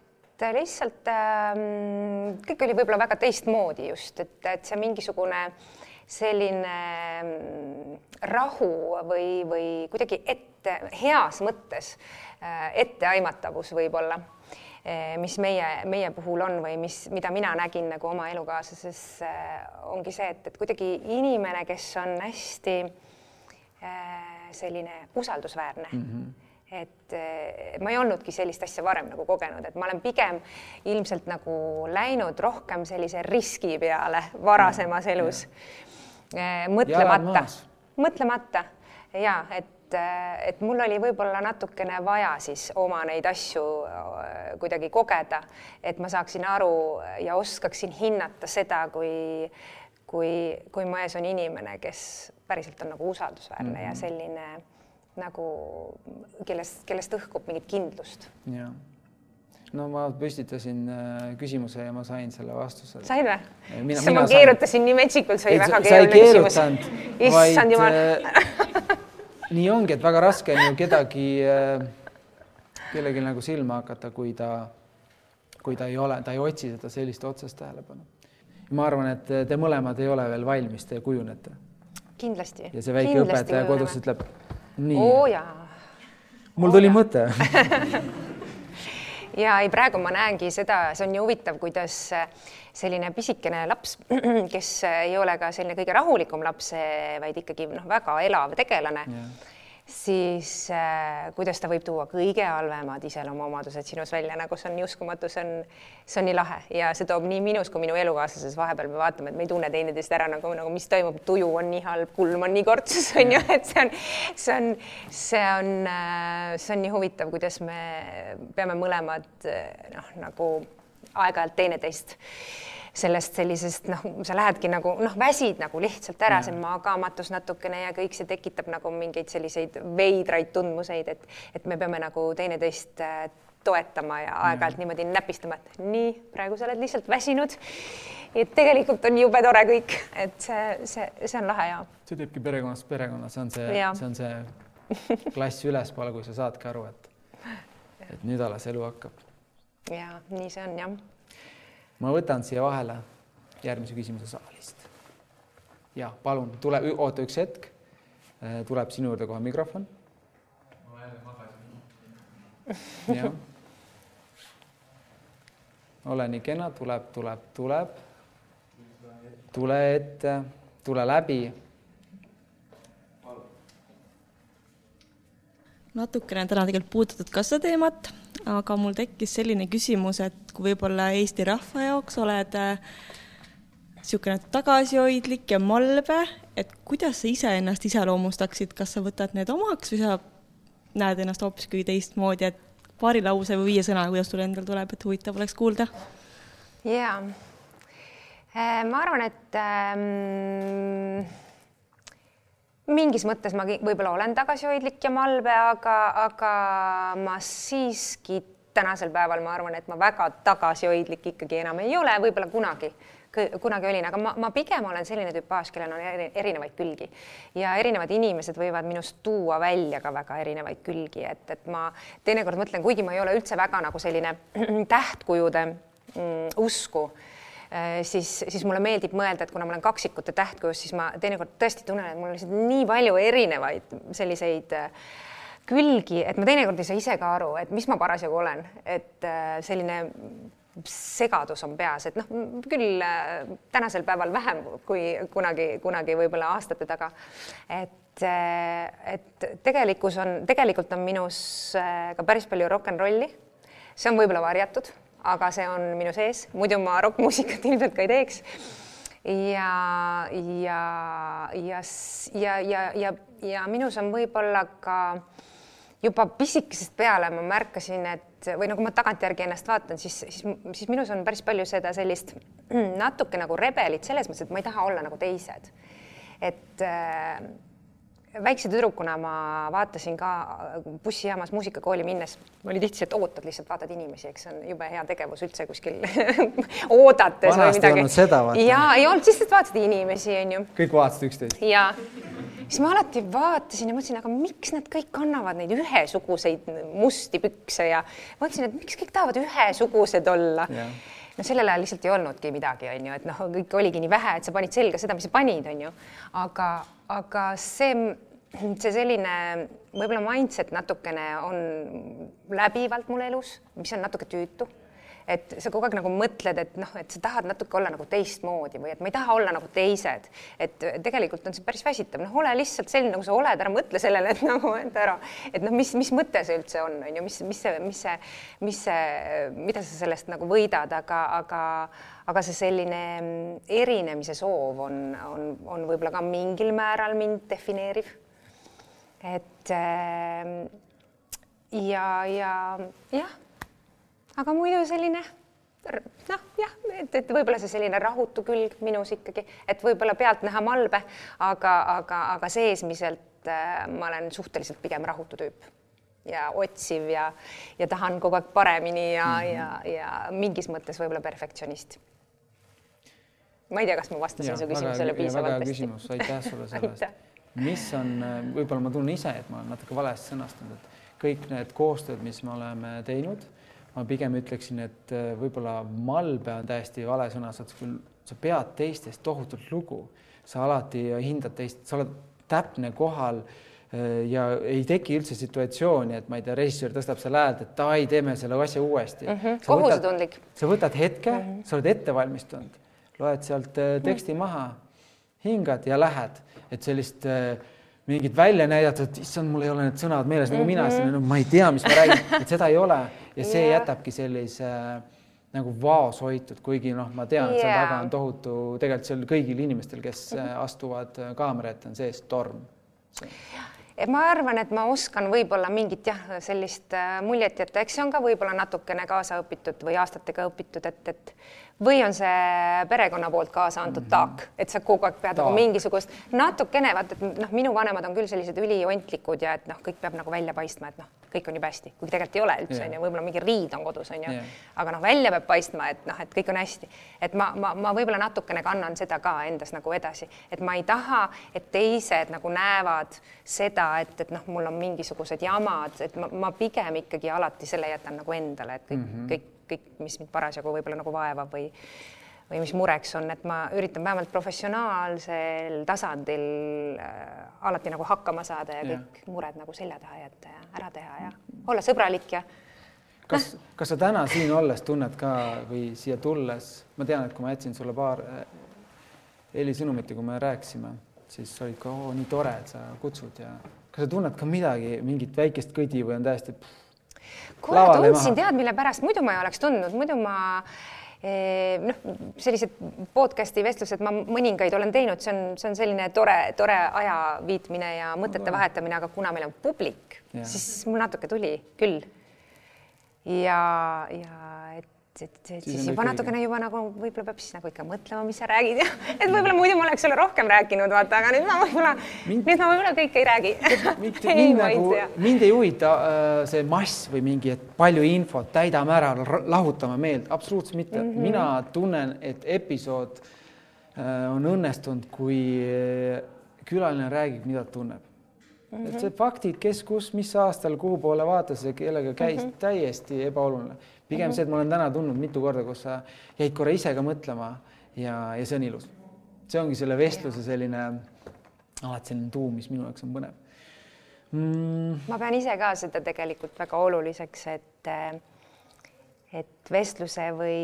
Speaker 2: lihtsalt ähm, kõik oli võib-olla väga teistmoodi just, et, et see mingisugune selline mm, rahu või, või kuidagi ette, heas mõttes äh, etteaimatavus võib-olla eh, mis meie, meie puhul on või mis, mida mina nägin nagu oma elukaaslases äh, ongi see, et, et kuidagi inimene, kes on hästi äh, selline usaldusväärne mm. -hmm et eh, ma ei olnudki sellist asja varem nagu kogenud, et ma olen pigem ilmselt nagu läinud rohkem sellise riski peale varasemas elus. mõtlemata
Speaker 1: maas.,
Speaker 2: mõtlemata ja et, et mul oli võib-olla natukene vaja siis oma neid asju kuidagi kogeda, et ma saaksin aru ja oskaksin hinnata seda, kui, kui, kui mu ees on inimene, kes päriselt on nagu usaldusväärne mm -hmm. ja selline nagu kellest, kellest õhkub mingit kindlust.
Speaker 1: jah. no ma püstitasin äh, küsimuse ja ma sain selle vastuse.
Speaker 2: said või? Issand, ma keerutasin nii metsikult, see oli väga keeruline küsimus. issand jumal
Speaker 1: äh, nii ongi, et väga raske on ju kedagi, kellelgi nagu silma hakata, kui ta, kui ta ei ole, ta ei otsi seda sellist otsest tähelepanu. ma arvan, et te mõlemad ei ole veel valmis, te kujunete
Speaker 2: kindlasti.
Speaker 1: ja see väike õpetaja kodus ütleb nii
Speaker 2: jaa.
Speaker 1: mul tuli mõte (laughs)
Speaker 2: ja ei, praegu ma näengi seda, see on nii huvitav, kuidas äh, selline pisikene laps, (clears throat) kes äh, ei ole ka selline kõige rahulikum laps, vaid ikkagi noh, väga elav tegelane
Speaker 1: Jah.
Speaker 2: Siis äh, kuidas ta võib tuua kõige halvemad iseloomuomadused sinus välja, nagu see on uskumatu, see on, see on nii lahe. Ja see toob nii minus kui minu elukaaslases, vahepeal me vaatame, et me ei tunne teineteist ära nagu, nagu mis toimub, tuju on nii halb, kulm on nii kortsus, (laughs) on ju, et see on, see on, see on, see on nii huvitav, kuidas me peame mõlemad äh, noh, nagu aeg-ajalt teineteist sellest sellisest noh, sa lähedki nagu noh, väsid nagu lihtsalt ära, see magamatus natukene ja kõik see tekitab nagu mingeid selliseid veidraid tundmuseid, et, et me peame nagu teineteist äh, toetama ja aeg-ajalt niimoodi näpistama, et nii, praegu sa oled lihtsalt väsinud. et tegelikult on jube tore kõik, et see, see, see on lahe ja.
Speaker 1: see teebki perekonnast perekonna, see on see, see on see klass ülespoole, kui sa saadki aru, et, et nüüd alles elu hakkab.
Speaker 2: ja nii see on jah
Speaker 1: ma võtan siia vahele järgmise küsimuse saalist. ja palun tule, oota üks hetk. Äh, tuleb sinu juurde kohe mikrofon. ma jälle magasin. jah. ole nii kena, tuleb, tuleb, tuleb. tule ette, tule läbi.
Speaker 5: natukene täna tegelikult puudutatud ka seda teemat aga mul tekkis selline küsimus, et kui võib-olla Eesti rahva jaoks oled niisugune äh, tagasihoidlik ja malbe, et kuidas sa iseennast iseloomustaksid, kas sa võtad need omaks või sa näed ennast hoopis kuidagi teistmoodi, et paari lause või viie sõna, kuidas sul endal tuleb, et huvitav oleks kuulda?
Speaker 2: jaa, äh, ma arvan, et ähm, mingis mõttes ma võib-olla olen tagasihoidlik ja malbe, aga, aga ma siiski tänasel päeval ma arvan, et ma väga tagasihoidlik ikkagi enam ei ole, võib-olla kunagi, kunagi olin, aga ma, ma pigem olen selline tüpaaž, kellel on erinevaid külgi. Ja erinevad inimesed võivad minust tuua välja ka väga erinevaid külgi, et, et ma teinekord mõtlen, kuigi ma ei ole üldse väga nagu selline (clears throat) tähtkujude mm, usku siis, siis mulle meeldib mõelda, et kuna ma olen kaksikute tähtkujus, siis ma teinekord tõesti tunnen, et mul on lihtsalt nii palju erinevaid selliseid äh, külgi, et ma teinekord ei saa ise ka aru, et mis ma parasjagu olen, et äh, selline segadus on peas, et noh, küll tänasel päeval vähem kui kunagi, kunagi võib-olla aastate taga. et, et tegelikkus on, tegelikult on minus ka päris palju rock n rolli. see on võib-olla varjatud aga see on minu sees, muidu ma rokkmuusikat (laughs) ilmselt ka ei teeks. ja, ja, ja, ja, ja, ja, ja minus on võib-olla ka juba pisikesest peale ma märkasin, et või nagu ma tagantjärgi ennast vaatan, siis, siis, siis minus on päris palju seda sellist (clears throat) natuke nagu rebelit selles mõttes, et ma ei taha olla nagu teised. et äh, väikse tüdrukuna ma vaatasin ka bussijaamas muusikakooli minnes, oli tihti see, et ootad lihtsalt, vaatad inimesi, eks see on jube hea tegevus üldse kuskil (laughs) oodates
Speaker 1: Vanasti või midagi.
Speaker 2: ja ei olnud, lihtsalt vaatasid inimesi, onju.
Speaker 1: kõik vaatasid üksteist?
Speaker 2: ja siis ma alati vaatasin ja mõtlesin, aga miks nad kõik kannavad neid ühesuguseid musti pükse ja mõtlesin, et miks kõik tahavad ühesugused olla yeah no sellel ajal lihtsalt ei olnudki midagi, on ju, et noh, kõik oligi nii vähe, et sa panid selga seda, mis sa panid, on ju. aga, aga see see selline võib-olla mindset natukene on läbivalt mul elus, mis on natuke tüütu. et sa kogu aeg nagu mõtled, et noh, et sa tahad natuke olla nagu teistmoodi või et ma ei taha olla nagu teised. et tegelikult on see päris väsitav, noh, ole lihtsalt selline, nagu sa oled, ära mõtle sellele, et (laughs) nagu, et ära, et noh, mis, mis mõte see üldse on, on ju, mis, mis see, mis see, mis see, mida sa sellest nagu võidad, aga, aga aga see selline erinemise soov on, on, on võib-olla ka mingil määral mind defineeriv et ähm, ja, ja jah, aga muidu selline noh, jah, et, et võib-olla see selline rahutu külg minus ikkagi, et võib-olla pealtnäha malbe, aga, aga, aga seesmiselt äh, ma olen suhteliselt pigem rahutu tüüp ja otsiv ja, ja tahan kogu aeg paremini ja mm, -hmm. ja, ja mingis mõttes võib-olla perfektsionist. ma ei tea, kas ma vastasin
Speaker 1: ja,
Speaker 2: su küsimusele piisavalt hästi.
Speaker 1: aitäh sulle selle eest (laughs) mis on, võib-olla ma tunnen ise, et ma olen natuke valesti sõnastanud, et kõik need koostööd, mis me oleme teinud, ma pigem ütleksin, et äh, võib-olla malbe on täiesti vale sõna, sa pead teistest tohutult lugu, sa alati hindad teist, sa oled täpne kohal äh, ja ei teki üldse situatsiooni, et ma ei tea, režissöör tõstab selle häält, et davai, teeme selle asja uuesti
Speaker 2: mm. -hmm. kohusetundlik.
Speaker 1: sa võtad hetke mm, -hmm. sa oled ette valmistunud, loed sealt äh, teksti mm -hmm. maha hingad ja lähed, et sellist äh, mingit välja näidata, et issand, mul ei ole need sõnad meeles nagu mm -hmm. mina ütlesin, no ma ei tea, mis ma räägin, et seda ei ole ja see yeah. jätabki sellise äh, nagu vaoshoitud, kuigi noh, ma tean, et seal yeah. taga on tohutu, tegelikult seal kõigil inimestel, kes äh, astuvad äh, kaamera ette, on sees torm.
Speaker 2: ma arvan, et ma oskan võib-olla mingit jah, sellist muljet jätta, eks see on ka võib-olla natukene kaasa õpitud või aastatega õpitud, et, et või on see perekonna poolt kaasa antud mm -hmm. taak, et sa kogu aeg pead nagu mingisugust natukene vaata, et noh, minu vanemad on küll sellised üliontlikud ja et noh, kõik peab nagu välja paistma, et noh, kõik on jube hästi, kuigi tegelikult ei ole üldse onju yeah., võib-olla mingi riid on kodus onju yeah., aga noh, välja peab paistma, et noh, et kõik on hästi, et ma, ma, ma võib-olla natukene kannan seda ka endas nagu edasi, et ma ei taha, et teised nagu näevad seda, et, et noh, mul on mingisugused jamad, et ma, ma pigem ikkagi alati selle jätan nagu endale, et kõik mm, -hmm. kõik kõik, mis mind parasjagu võib-olla nagu vaevab või või mis mureks on, et ma üritan vähemalt professionaalsel tasandil äh, alati nagu hakkama saada ja, ja kõik mured nagu selja taha jätta ja ära teha ja olla sõbralik ja
Speaker 1: kas, kas sa täna siin olles tunned ka või siia tulles, ma tean, et kui ma jätsin sulle paar äh, helisõnumit ja kui me rääkisime, siis olid ka oo, nii tore, et sa kutsud ja kas sa tunned ka midagi, mingit väikest kõdi või on täiesti pff,
Speaker 2: kuule, tundsin, tead, mille pärast, muidu ma ei oleks tundnud, muidu ma eh, noh, sellised podcast'i vestlused ma mõningaid olen teinud, see on, see on selline tore, tore aja viitmine ja mõtete vahetamine, aga kuna meil on publik, siis mul natuke tuli küll. ja, ja et et, et siis, siis juba natukene juba nagu võib-olla peab siis nagu ikka mõtlema, mis sa räägid ja (laughs) et võib-olla muidu ma oleks sulle rohkem rääkinud, vaata, aga nüüd ma võib-olla nüüd ma võib-olla kõike ei räägi. (laughs)
Speaker 1: mind (laughs) nagu, mind ei huvita äh, see mass või mingi, et palju infot, täidame ära, lahutame meelt, absoluutselt mitte mm. -hmm. mina tunnen, et episood äh, on õnnestunud, kui äh, külaline räägib, mida tunneb Mm -hmm. et see faktid, kes, kus, mis aastal, kuhu poole vaatas ja kellega käis mm, -hmm. täiesti ebaoluline pigem mm -hmm. see, et ma olen täna tundnud mitu korda, kus sa jäid korra ise ka mõtlema ja, ja see on ilus. see ongi selle vestluse selline alati selline tuum, mis minu jaoks on põnev
Speaker 2: mm.. ma pean ise ka seda tegelikult väga oluliseks, et et vestluse või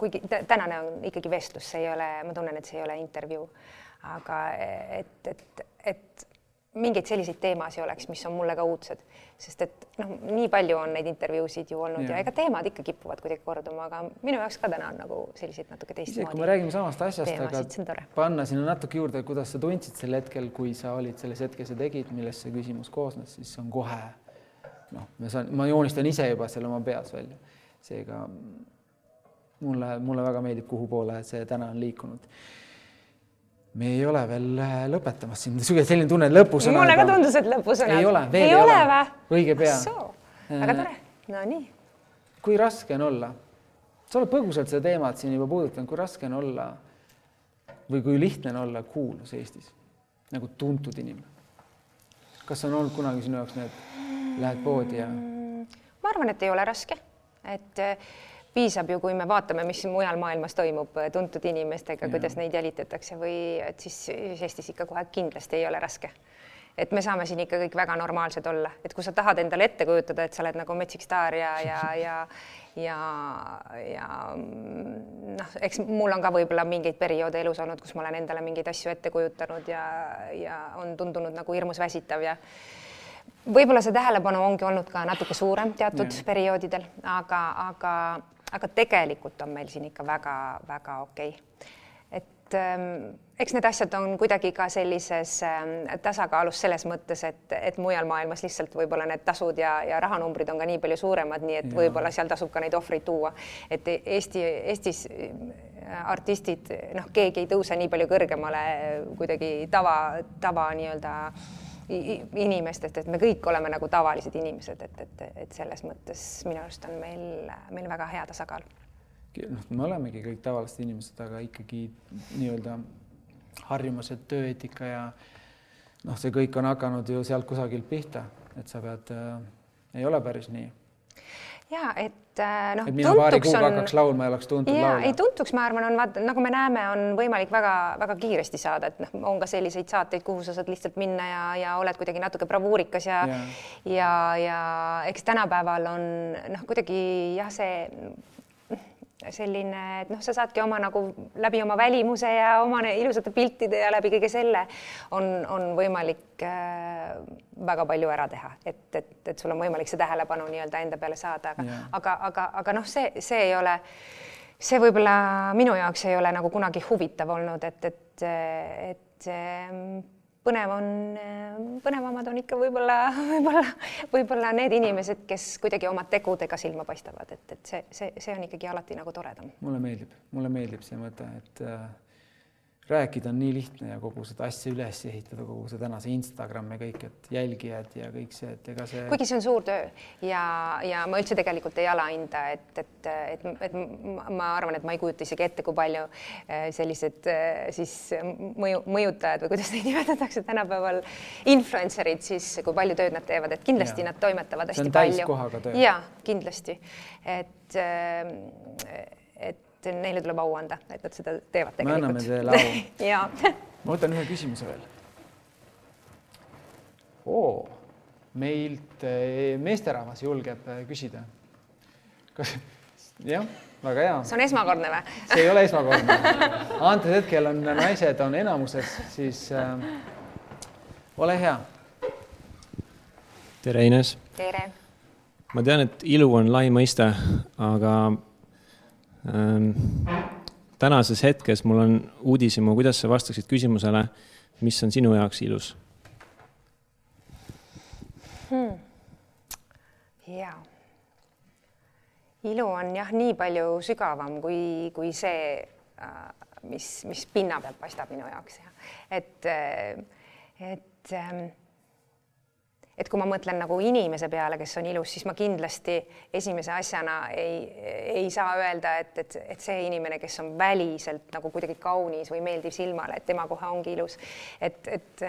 Speaker 2: kuigi tänane on ikkagi vestlus, see ei ole, ma tunnen, et see ei ole intervjuu, aga et, et, et mingeid selliseid teemasid oleks, mis on mulle ka uudsed, sest et noh, nii palju on neid intervjuusid ju olnud ja, ja ega teemad ikka kipuvad kuidagi korduma, aga minu jaoks ka täna on nagu selliseid natuke teistmoodi.
Speaker 1: kui me räägime samast asjast, aga panna sinna natuke juurde, kuidas sa tundsid sel hetkel, kui sa olid selles hetkes ja tegid, millest see küsimus koosnes, siis on kohe noh, ma saan, ma joonistan ise juba selle oma peas välja. seega mulle, mulle väga meeldib, kuhu poole see täna on liikunud me ei ole veel äh, lõpetamas siin, selline tunne, et lõpusõna.
Speaker 2: mulle ka tundus, et lõpusõna.
Speaker 1: ei ole, veel
Speaker 2: ei, ei ole või?
Speaker 1: õige pea.
Speaker 2: väga tore, no nii.
Speaker 1: kui raske on olla, sa oled põgusalt seda teemat siin juba puudutanud, kui raske on olla või kui lihtne on olla kuulus Eestis nagu tuntud inimene? kas on olnud kunagi sinu jaoks need, lähed poodi ja?
Speaker 2: ma arvan, et ei ole raske, et piisab ju, kui me vaatame, mis mujal maailmas toimub tuntud inimestega, kuidas neid jälitatakse või et siis, siis Eestis ikka kohe kindlasti ei ole raske. et me saame siin ikka kõik väga normaalsed olla, et kui sa tahad endale ette kujutada, et sa oled nagu metsik staar ja, ja, ja ja, ja noh, eks mul on ka võib-olla mingeid perioode elus olnud, kus ma olen endale mingeid asju ette kujutanud ja, ja on tundunud nagu hirmus väsitav ja võib-olla see tähelepanu ongi olnud ka natuke suurem teatud ja. perioodidel, aga, aga aga tegelikult on meil siin ikka väga-väga okei okay. et ähm, eks need asjad on kuidagi ka sellises ähm, tasakaalus selles mõttes, et, et mujal maailmas lihtsalt võib-olla need tasud ja, ja rahanumbrid on ka nii palju suuremad, nii et võib-olla seal tasub ka neid ohvreid tuua, et Eesti, Eestis äh, artistid, noh, keegi ei tõuse nii palju kõrgemale kuidagi tava, tava nii-öelda äh, inimestest, et me kõik oleme nagu tavalised inimesed, et, et, et selles mõttes minu arust on meil, meil väga hea tasakaal.
Speaker 1: noh, me olemegi kõik tavalised inimesed, aga ikkagi nii-öelda harjumused, tööeetika ja noh, see kõik on hakanud ju sealt kusagilt pihta, et sa pead äh,, ei ole päris nii
Speaker 2: ja et äh, noh.
Speaker 1: et mina paari kuuga on... hakkaks laulma ja oleks tuntud
Speaker 2: ja,
Speaker 1: laulja.
Speaker 2: ei tuntuks, ma arvan, on vaata, nagu me näeme, on võimalik väga-väga kiiresti saada, et noh, on ka selliseid saateid, kuhu sa saad lihtsalt minna ja, ja oled kuidagi natuke bravuurikas ja ja, ja, ja eks tänapäeval on noh, kuidagi jah, see selline, et noh, sa saadki oma nagu läbi oma välimuse ja oma ilusate piltide ja läbi kõige selle on, on võimalik äh, väga palju ära teha, et, et, et sul on võimalik see tähelepanu nii-öelda enda peale saada, aga yeah., aga, aga, aga noh, see, see ei ole, see võib-olla minu jaoks ei ole nagu kunagi huvitav olnud, et, et, et põnev on, põnevamad on ikka võib-olla, võib-olla, võib-olla need inimesed, kes kuidagi oma tegudega silma paistavad, et, et see, see, see on ikkagi alati nagu toredam.
Speaker 1: mulle meeldib, mulle meeldib see mõte, et äh, rääkida on nii lihtne ja kogu seda asja üles ehitada, kogu see tänase Instagram ja kõik, et jälgijad ja kõik see, et ega see.
Speaker 2: kuigi see on suur töö ja, ja ma üldse tegelikult ei alahinda, et, et, et, et ma arvan, et ma ei kujuta isegi ette, kui palju eh, sellised eh, siis mõju, mõjutajad või kuidas neid (laughs) nimetatakse tänapäeval, influencer'id siis, kui palju tööd nad teevad, et kindlasti ja. nad toimetavad hästi palju. ja kindlasti, et, eh, et et neile tuleb au anda, et nad seda teevad tegelikult.
Speaker 1: me anname teile au (laughs)
Speaker 2: ja
Speaker 1: ma võtan ühe küsimuse veel. oo, meilt eh, meesterahvas julgeb eh, küsida. kas, jah, väga hea.
Speaker 2: see on esmakordne või?
Speaker 1: see ei ole esmakordne. antud hetkel on naised on enamuses, siis äh, ole hea.
Speaker 6: tere, Ines.
Speaker 2: tere.
Speaker 6: ma tean, et ilu on lai mõiste, aga tänases hetkes mul on uudishimu, kuidas sa vastaksid küsimusele, mis on sinu jaoks ilus
Speaker 2: hmm.? jaa. ilu on jah, nii palju sügavam kui, kui see, äh, mis, mis pinna pealt paistab minu jaoks ja et, äh, et ähm, et kui ma mõtlen nagu inimese peale, kes on ilus, siis ma kindlasti esimese asjana ei, ei saa öelda, et, et, et see inimene, kes on väliselt nagu kuidagi kaunis või meeldib silmale, et tema kohe ongi ilus. et, et,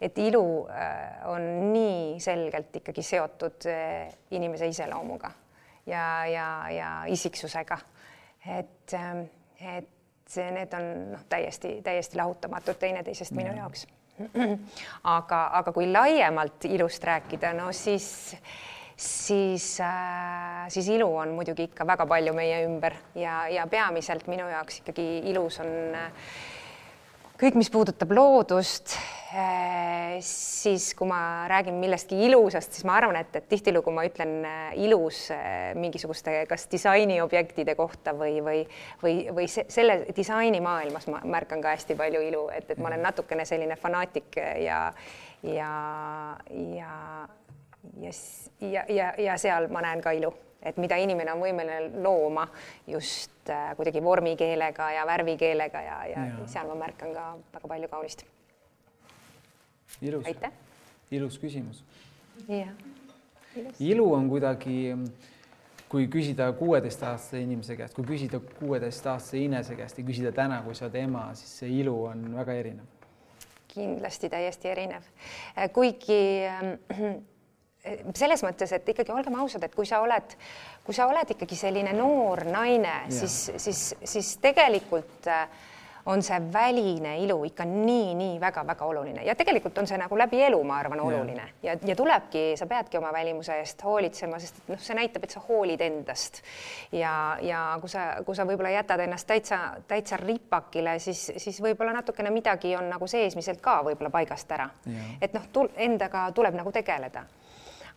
Speaker 2: et ilu äh, on nii selgelt ikkagi seotud äh, inimese iseloomuga ja, ja, ja isiksusega. et, et need on noh, täiesti, täiesti lahutamatud teineteisest minu jaoks (clears throat) aga, aga kui laiemalt ilust rääkida, no siis, siis äh,, siis ilu on muidugi ikka väga palju meie ümber ja, ja peamiselt minu jaoks ikkagi ilus on äh, kõik, mis puudutab loodust, eh, siis kui ma räägin millestki ilusast, siis ma arvan, et, et tihtilugu ma ütlen eh, ilus eh, mingisuguste kas disainiobjektide kohta või, või, või, või selle disainimaailmas ma märkan ka hästi palju ilu, et, et ma olen natukene selline fanaatik ja, ja, ja, ja, ja, ja, ja seal ma näen ka ilu et mida inimene on võimeline looma just äh, kuidagi vormikeelega ja värvikeelega ja, ja, ja seal ma märkan ka väga palju kaunist.
Speaker 1: ilus, ilus küsimus.
Speaker 2: jah.
Speaker 1: ilu on kuidagi, kui küsida kuueteistaastase inimese käest, kui küsida kuueteistaastase Inese käest ja küsida täna, kui sa oled ema, siis see ilu on väga erinev.
Speaker 2: kindlasti täiesti erinev, kuigi äh, selles mõttes, et ikkagi olgem ausad, et kui sa oled, kui sa oled ikkagi selline noor naine, siis, siis, siis tegelikult äh, on see väline ilu ikka nii-nii väga-väga oluline. Ja tegelikult on see nagu läbi elu, ma arvan, oluline. Ja, ja, ja tulebki, sa peadki oma välimuse eest hoolitsema, sest et noh, see näitab, et sa hoolid endast. Ja, ja kui sa, kui sa võib-olla jätad ennast täitsa, täitsa ripakile, siis, siis võib-olla natukene midagi on nagu seesmiselt ka võib-olla paigast ära. et noh, endaga tuleb nagu tegeleda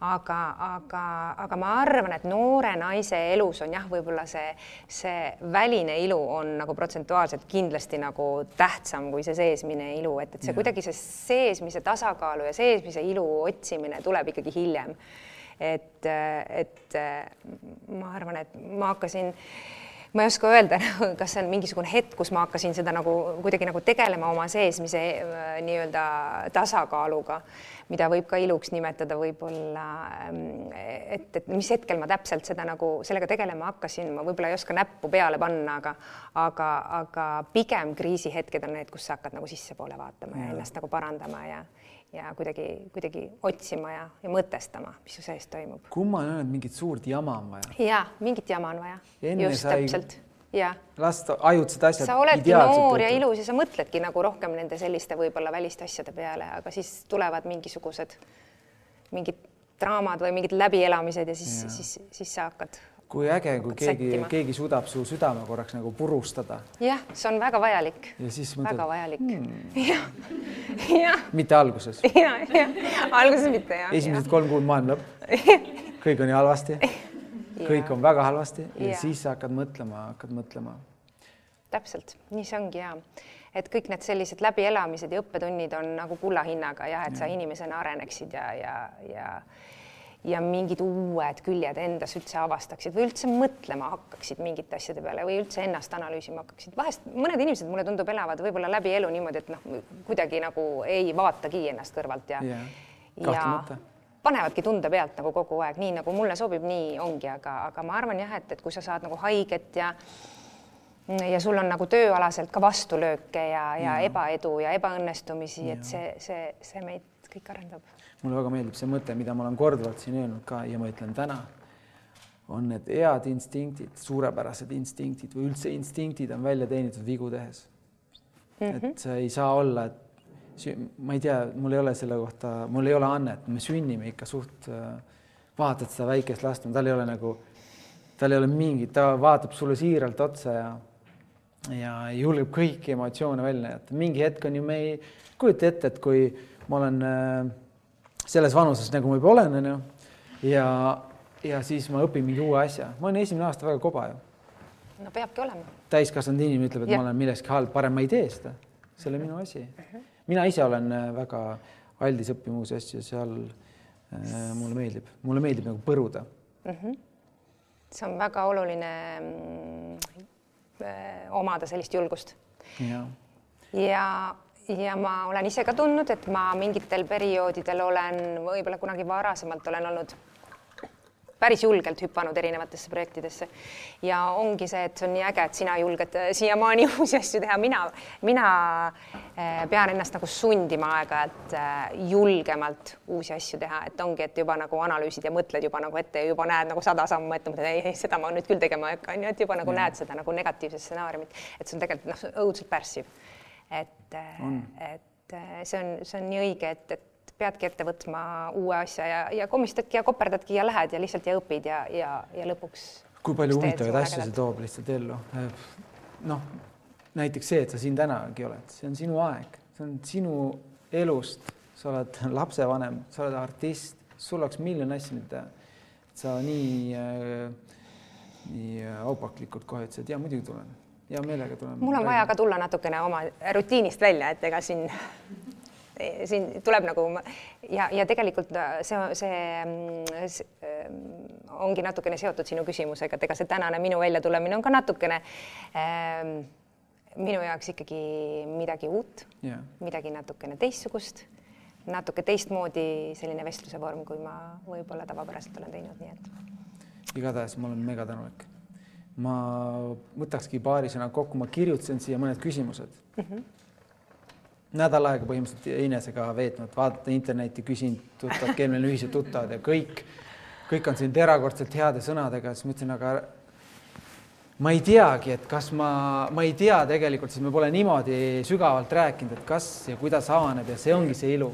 Speaker 2: aga, aga, aga ma arvan, et noore naise elus on jah, võib-olla see, see väline ilu on nagu protsentuaalselt kindlasti nagu tähtsam kui see seesmine ilu, et, et see ja. kuidagi see seesmise tasakaalu ja seesmise ilu otsimine tuleb ikkagi hiljem. et, et ma arvan, et ma hakkasin ma ei oska öelda, (laughs) kas see on mingisugune hetk, kus ma hakkasin seda nagu kuidagi nagu tegelema oma seesmise äh, nii-öelda tasakaaluga, mida võib ka iluks nimetada võib-olla, ähm, et, et mis hetkel ma täpselt seda nagu sellega tegelema hakkasin, ma võib-olla ei oska näppu peale panna, aga aga, aga pigem kriisihetked on need, kus sa hakkad nagu sissepoole vaatama ja, ja ennast nagu parandama ja ja kuidagi, kuidagi otsima ja, ja mõtestama, mis su sees toimub.
Speaker 1: kumma on öelnud, mingit suurt jama on vaja?
Speaker 2: ja mingit jama on vaja. just sai... täpselt ja.
Speaker 1: lasta ajutised asjad.
Speaker 2: sa oledki noor ja ilus ja sa mõtledki nagu rohkem nende selliste võib-olla väliste asjade peale, aga siis tulevad mingisugused mingid draamad või mingid läbielamised ja siis, siis, siis sa hakkad
Speaker 1: kui äge, kui keegi, keegi suudab su südame korraks nagu purustada.
Speaker 2: jah, see on väga vajalik.
Speaker 1: ja siis
Speaker 2: mõtled. väga vajalik hmm.. jah,
Speaker 1: mitte alguses.
Speaker 2: ja, ja alguses mitte jah.
Speaker 1: esimesed ja. kolm kuud maailma lõpp. kõik on nii halvasti. kõik on väga halvasti ja, ja siis sa hakkad mõtlema, hakkad mõtlema.
Speaker 2: täpselt, nii see ongi ja et kõik need sellised läbielamised ja õppetunnid on nagu kulla hinnaga jah, et sa inimesena areneksid ja, ja, ja ja mingid uued küljed endas üldse avastaksid või üldse mõtlema hakkaksid mingite asjade peale või üldse ennast analüüsima hakkaksid. vahest mõned inimesed, mulle tundub, elavad võib-olla läbi elu niimoodi, et noh, kuidagi nagu ei vaatagi ennast kõrvalt ja
Speaker 1: yeah.,
Speaker 2: ja panevadki tunde pealt nagu kogu aeg, nii nagu mulle sobib, nii ongi, aga, aga ma arvan jah, et, et kui sa saad nagu haiget ja ja sul on nagu tööalaselt ka vastulööke ja, ja, ja ebaedu ja ebaõnnestumisi, et see, see, see meid kõik arendab.
Speaker 1: Mulle väga meeldib see mõte, mida ma olen korduvalt siin öelnud ka ja ma ütlen täna, on need head instinktid, suurepärased instinktid või üldse instinktid on välja teenitud vigu tehes mm. -hmm. et sa ei saa olla, et ma ei tea, mul ei ole selle kohta, mul ei ole annet, me sünnime ikka suht, vaatad seda väikest last, tal ei ole nagu, tal ei ole mingit, ta vaatab sulle siiralt otsa ja ja julgeb kõiki emotsioone välja näidata. mingi hetk on ju, me ei kujuta ette, et kui ma olen äh, selles vanuses, nagu ma juba olen, onju, ja, ja siis ma õpin mingi uue asja. ma olen esimene aasta väga koba ju.
Speaker 2: no peabki olema.
Speaker 1: täiskasvanud inimene ütleb, et ja. ma olen milleski halb, parem ma ei tee seda. see ei ole minu asi uh. Mhm. -huh mina ise olen äh, väga aldis õppima uusi asju, seal äh, mulle meeldib, mulle meeldib nagu põruda mm. -hmm.
Speaker 2: see on väga oluline mm, äh, omada sellist julgust. ja, ja, ja ma olen ise ka tundnud, et ma mingitel perioodidel olen võib-olla kunagi varasemalt olen olnud päris julgelt hüpanud erinevatesse projektidesse. ja ongi see, et see on nii äge, et sina julged äh, siiamaani (laughs) uusi asju teha, mina, mina äh, pean ennast nagu sundima aeg-ajalt äh, julgemalt uusi asju teha, et ongi, et juba nagu analüüsid ja mõtled juba nagu ette ja juba näed nagu sada sammu ette, mõtled ei, ei, seda ma nüüd küll tegema ei hakka, onju, et juba nagu mm. näed seda nagu negatiivset stsenaariumit, et see on tegelikult noh, õudselt pärssiv. Et, et see on, see on nii õige, et, et peadki ette võtma uue asja ja, ja komistadki ja koperdadki ja lähed ja lihtsalt ja õpid ja, ja, ja lõpuks.
Speaker 1: kui palju huvitavaid asju see toob lihtsalt ellu. noh, näiteks see, et sa siin tänagi oled, see on sinu aeg, see on sinu elust, sa oled lapsevanem, sa oled artist, sul oleks miljon asju, mida sa nii äh,, nii aupaklikult kohe ütlesid, ja muidugi tulen, hea meelega tulen.
Speaker 2: mul on vaja ka tulla natukene oma rutiinist välja, et ega siin siin tuleb nagu ja, ja tegelikult see, see, see ongi natukene seotud sinu küsimusega, et ega see tänane minu väljatulemine on ka natukene ähm, minu jaoks ikkagi midagi uut yeah., midagi natukene teistsugust, natuke teistmoodi selline vestluse vorm, kui ma võib-olla tavapäraselt olen teinud, nii et.
Speaker 1: igatahes ma olen mega tänulik. Ma võtakski paari sõna kokku, ma kirjutasin siia mõned küsimused mm. -hmm nädal aega põhimõtteliselt Inesega veetnud, vaadata internetti, küsinud tuttavad, kell meil on ühised tuttavad ja kõik, kõik on sind erakordselt heade sõnadega, siis mõtlesin, aga ma ei teagi, et kas ma, ma ei tea tegelikult, sest me pole niimoodi sügavalt rääkinud, et kas ja kuidas avaneb ja see ongi see ilu.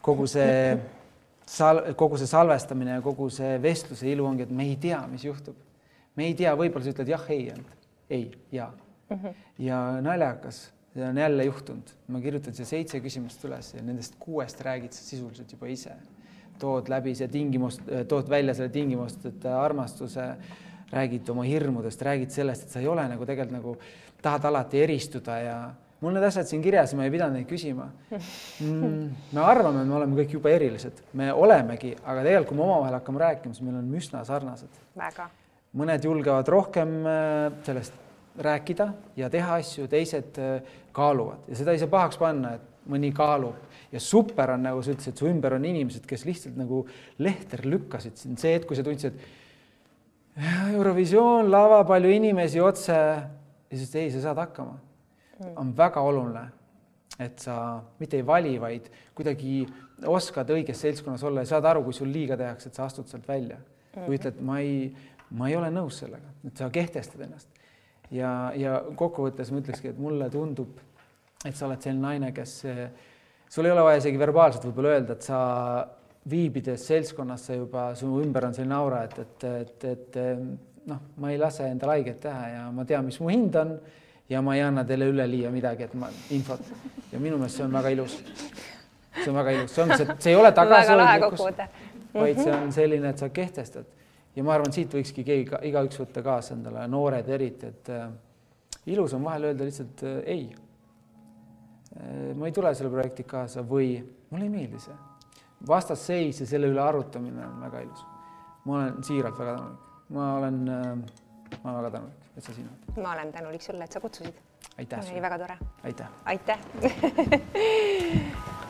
Speaker 1: kogu see (laughs) sal-, kogu see salvestamine ja kogu see vestluse ilu ongi, et me ei tea, mis juhtub. Me ei tea, võib-olla sa ütled jah, ei, ei, ja mm. -hmm. ja naljakas see on jälle juhtunud, ma kirjutan siia seitse küsimust üles ja nendest kuuest räägid sa sisuliselt juba ise. tood läbi see tingimus, tood välja selle tingimusteta armastuse, räägid oma hirmudest, räägid sellest, et sa ei ole nagu tegelikult nagu, tahad alati eristuda ja mul need asjad siin kirjas ja ma ei pidanud neid küsima mm,. me arvame, et me oleme kõik jube erilised, me olemegi, aga tegelikult, kui me omavahel hakkame rääkima, siis meil on üsna sarnased. Mõned julgevad rohkem äh, sellest rääkida ja teha asju, teised äh, kaaluvad. Ja seda ei saa pahaks panna, et mõni kaalub. Ja super on, nagu sa ütlesid, su ümber on inimesed, kes lihtsalt nagu lehter lükkasid sind, see hetk, kui sa tundsid, et Eurovisioon, lava, palju inimesi otse ja siis ei, sa saad hakkama. on väga oluline, et sa mitte ei vali, vaid kuidagi oskad õiges seltskonnas olla ja saad aru, kui sul liiga tehakse, et sa astud sealt välja. Või ütled, ma ei, ma ei ole nõus sellega, et sa kehtestad ennast. Ja, ja kokkuvõttes ma ütlekski, et mulle tundub, et sa oled selline naine, kes, sul ei ole vaja isegi verbaalselt võib-olla öelda, et sa viibides seltskonnas, sa juba, su ümber on selline aura, et, et, et, et noh, ma ei lase endale haiget teha ja ma tean, mis mu hind on ja ma ei anna teile üleliia midagi, et ma infot. Ja minu meelest see on väga ilus. see on väga ilus, see on see, ei ole tagasihoidlikkus, vaid see on selline, et sa kehtestad ja ma arvan, siit võikski keegi, igaüks võtta kaasa endale, noored eriti, et äh, ilus on vahel öelda lihtsalt äh, ei. ma ei tule selle projekti kaasa või mulle ei meeldi see. vastasseis ja selle üle arutamine on väga ilus. ma olen siiralt väga tänulik, ma olen, ma olen väga tänulik, et sa siin oled.
Speaker 2: ma olen tänulik sulle, et sa kutsusid.
Speaker 1: aitäh.
Speaker 2: oli väga tore.
Speaker 1: aitäh.
Speaker 2: aitäh (laughs)